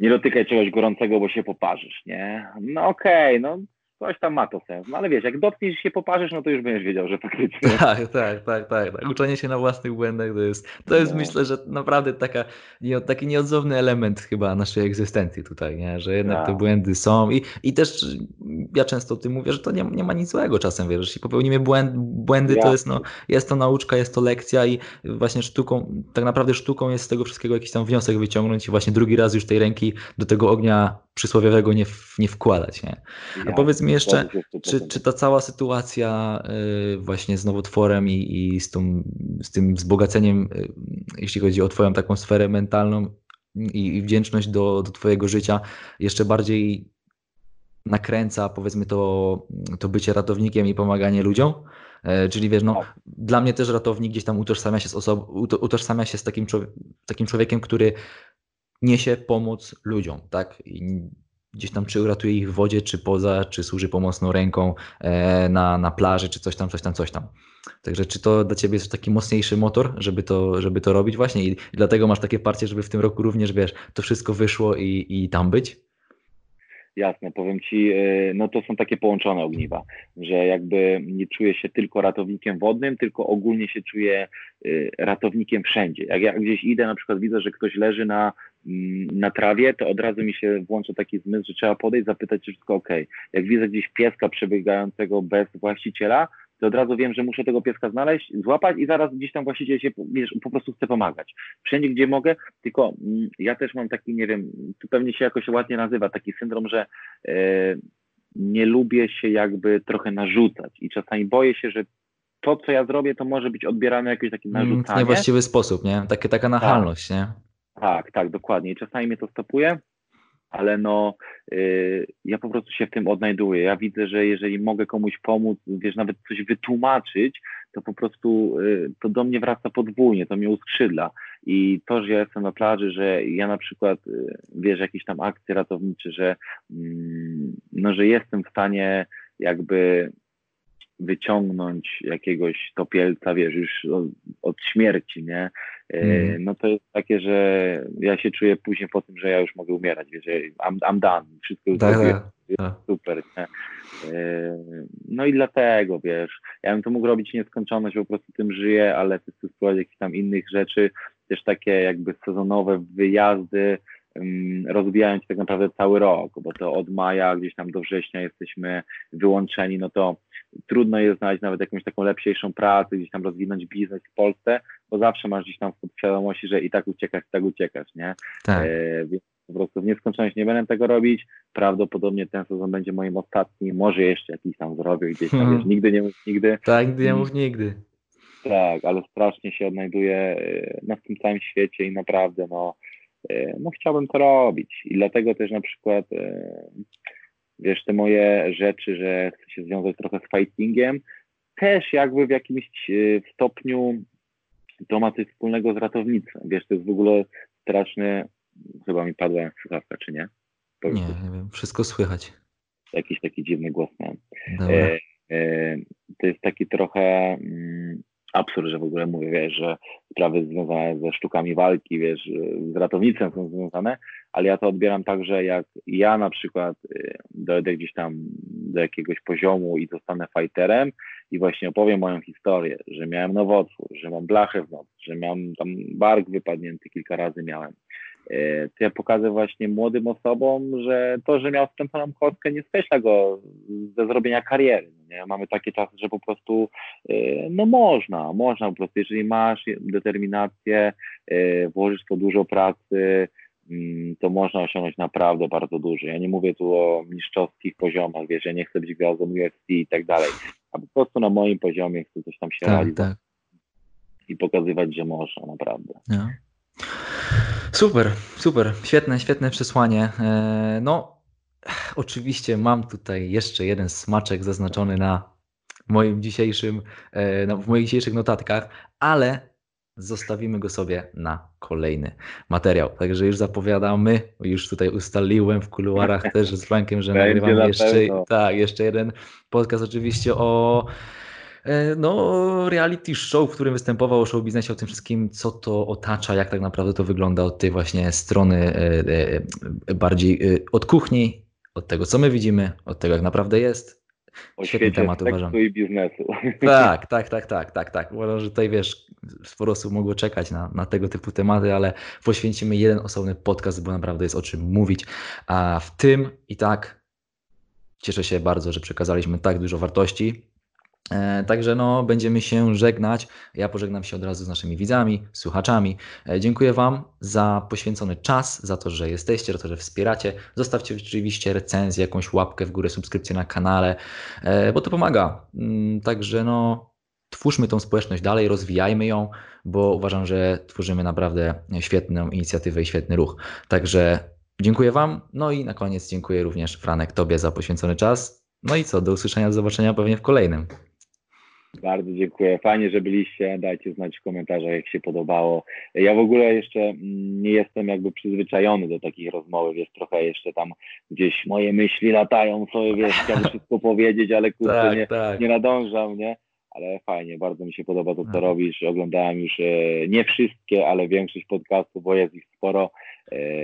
nie dotykaj czegoś gorącego, bo się poparzysz, nie? No okej, okay, no coś tam ma to sens. No ale wiesz, jak dotkniesz się poparzysz, no to już będziesz wiedział, że faktycznie. Tak, tak, tak, tak. tak. Uczenie się na własnych błędach to jest, to jest no. myślę, że naprawdę taka, taki nieodzowny element chyba naszej egzystencji tutaj, nie? że jednak tak. te błędy są i, i też ja często o tym mówię, że to nie, nie ma nic złego czasem, wiesz, jeśli popełnimy błęd, błędy, ja. to jest, no, jest to nauczka, jest to lekcja i właśnie sztuką, tak naprawdę sztuką jest z tego wszystkiego jakiś tam wniosek wyciągnąć i właśnie drugi raz już tej ręki do tego ognia przysłowiowego nie, nie wkładać. Nie? A ja, powiedz mi jeszcze, czy, czy ta cała sytuacja y, właśnie z nowotworem i, i z, tą, z tym wzbogaceniem, y, jeśli chodzi o Twoją taką sferę mentalną i, i wdzięczność do, do Twojego życia, jeszcze bardziej nakręca, powiedzmy, to, to bycie ratownikiem i pomaganie ludziom? E, czyli wiesz, no, tak. dla mnie też ratownik gdzieś tam utożsamia się z osobą, utożsamia się z takim, takim człowiekiem, który niesie pomoc ludziom, tak? I gdzieś tam czy uratuje ich w wodzie, czy poza, czy służy pomocną ręką e, na, na plaży, czy coś tam, coś tam, coś tam. Także czy to dla Ciebie jest taki mocniejszy motor, żeby to, żeby to robić właśnie i dlatego masz takie parcie, żeby w tym roku również, wiesz, to wszystko wyszło i, i tam być? Jasne, powiem Ci, e, no to są takie połączone ogniwa, że jakby nie czuję się tylko ratownikiem wodnym, tylko ogólnie się czuję e, ratownikiem wszędzie. Jak ja gdzieś idę, na przykład widzę, że ktoś leży na na trawie, to od razu mi się włącza taki zmysł, że trzeba podejść, zapytać, czy wszystko ok. Jak widzę gdzieś pieska przebiegającego bez właściciela, to od razu wiem, że muszę tego pieska znaleźć, złapać i zaraz gdzieś tam właściciel się wiesz, po prostu chce pomagać. Wszędzie, gdzie mogę, tylko mm, ja też mam taki, nie wiem, tu pewnie się jakoś ładnie nazywa, taki syndrom, że e, nie lubię się jakby trochę narzucać i czasami boję się, że to, co ja zrobię, to może być odbierane jakieś takie Mm, W narzucanie. niewłaściwy sposób, nie? Takie, taka nachalność, nie? Tak, tak, dokładnie. I czasami mnie to stopuje, ale no y, ja po prostu się w tym odnajduję. Ja widzę, że jeżeli mogę komuś pomóc, wiesz, nawet coś wytłumaczyć, to po prostu y, to do mnie wraca podwójnie, to mnie uskrzydla. I to, że ja jestem na plaży, że ja na przykład, y, wiesz, jakieś tam akcje ratownicze, że mm, no, że jestem w stanie jakby wyciągnąć jakiegoś topielca, wiesz, już od, od śmierci, nie? E, Mhm. No to jest takie, że ja się czuję później po tym, że ja już mogę umierać, wiesz, I'm, I'm done, wszystko już Tak, zrobiłem, tak. tak. super, nie? E, No i dlatego, wiesz, ja bym to mógł robić nieskończoność, po prostu tym żyję, ale chcę spróbować jakichś tam innych rzeczy, też takie jakby sezonowe wyjazdy, rozwijając tak naprawdę cały rok, bo to od maja gdzieś tam do września jesteśmy wyłączeni, no to trudno jest znaleźć nawet jakąś taką lepszejszą pracę, gdzieś tam rozwinąć biznes w Polsce, bo zawsze masz gdzieś tam w podświadomości, że i tak uciekasz, i tak uciekasz, nie? tak. E, więc po prostu w nieskończoność nie będę tego robić. Prawdopodobnie ten sezon będzie moim ostatnim. Może jeszcze jakiś tam zrobię gdzieś tam, Hmm. wiesz, nigdy nie mów nigdy. Tak, nigdy nie mów nigdy. Tak, ale strasznie się odnajduję e, na tym całym świecie i naprawdę, no, no chciałbym to robić. I dlatego też na przykład, e, wiesz, te moje rzeczy, że chcę się związać trochę z fightingiem, też jakby w jakimś e, stopniu to ma coś wspólnego z ratownictwem. Wiesz, to jest w ogóle straszny, chyba mi padła słuchawka, czy nie? Powiedz, Nie, nie wiem, wszystko słychać. Jakiś taki dziwny głos. Dobra. E, e, to jest taki trochę mm, absurd, że w ogóle mówię, wiesz, że sprawy związane ze sztukami walki, wiesz, z ratownictwem są związane, ale ja to odbieram tak, że jak ja na przykład e, dojdę gdzieś tam do jakiegoś poziomu i zostanę fighterem i właśnie opowiem moją historię, że miałem nowotwór, że mam blachę w nocy, że miałem tam bark wypadnięty kilka razy miałem, to ja pokażę właśnie młodym osobom, że to, że miał skręconą kostkę nie skreśla go ze zrobienia kariery. no Nie? Mamy takie czasy, że po prostu e, no można, można po prostu, jeżeli masz determinację, e, włożysz to dużo pracy, mm, to można osiągnąć naprawdę bardzo dużo. Ja nie mówię tu o mistrzowskich poziomach, wiesz, ja nie chcę być gwiazdą UFC i tak dalej, a po prostu na moim poziomie chcę coś tam się tak, realizować tak. i pokazywać, że można naprawdę. No. Super, super. Świetne, świetne przesłanie. E, No, oczywiście mam tutaj jeszcze jeden smaczek zaznaczony na moim dzisiejszym, e, w moich dzisiejszych notatkach, ale zostawimy go sobie na kolejny materiał. Także już zapowiadamy, już tutaj ustaliłem w kuluarach też z Frankiem, że nagrywamy na jeszcze, tak, jeszcze jeden podcast oczywiście o no, reality show, w którym występował o show biznesie, o tym wszystkim, co to otacza, jak tak naprawdę to wygląda od tej właśnie strony e, e, bardziej e, od kuchni, od tego, co my widzimy, od tego, jak naprawdę jest. O Świetny temat, uważam. i biznesu. Tak, tak, tak, tak, tak, tak. Uważam, że tutaj wiesz, sporo osób mogło czekać na, na tego typu tematy, ale poświęcimy jeden osobny podcast, bo naprawdę jest o czym mówić. A w tym i tak cieszę się bardzo, że przekazaliśmy tak dużo wartości. E, Także no, będziemy się żegnać. Ja pożegnam się od razu z naszymi widzami, słuchaczami. E, Dziękuję Wam za poświęcony czas, za to, że jesteście, za to, że wspieracie. Zostawcie oczywiście recenzję, jakąś łapkę w górę, subskrypcję na kanale, e, bo to pomaga. Mm, Także no, twórzmy tą społeczność dalej, rozwijajmy ją, bo uważam, że tworzymy naprawdę świetną inicjatywę i świetny ruch. Także dziękuję Wam. No i na koniec dziękuję również Franek Tobie za poświęcony czas. No i co, do usłyszenia, do zobaczenia pewnie w kolejnym. Bardzo dziękuję. Fajnie, że byliście. Dajcie znać w komentarzach, jak się podobało. Ja w ogóle jeszcze mm, nie jestem jakby przyzwyczajony do takich rozmowy, wiesz, trochę jeszcze tam gdzieś moje myśli latają sobie, wiesz, chciałbym wszystko powiedzieć, ale kurczę, Tak, nie, tak. nie nadążam, nie? Ale fajnie, bardzo mi się podoba to, co No. robisz. Oglądałem już e, nie wszystkie, ale większość podcastów, bo jest ich sporo,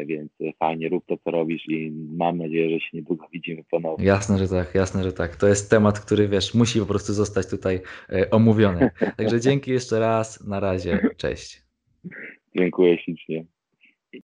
więc fajnie, rób to, co robisz i mam nadzieję, że się niedługo widzimy ponownie. Jasne, że tak, jasne, że tak. To jest temat, który wiesz, musi po prostu zostać tutaj e, omówiony. Także dzięki jeszcze raz, na razie, cześć. Dziękuję ślicznie.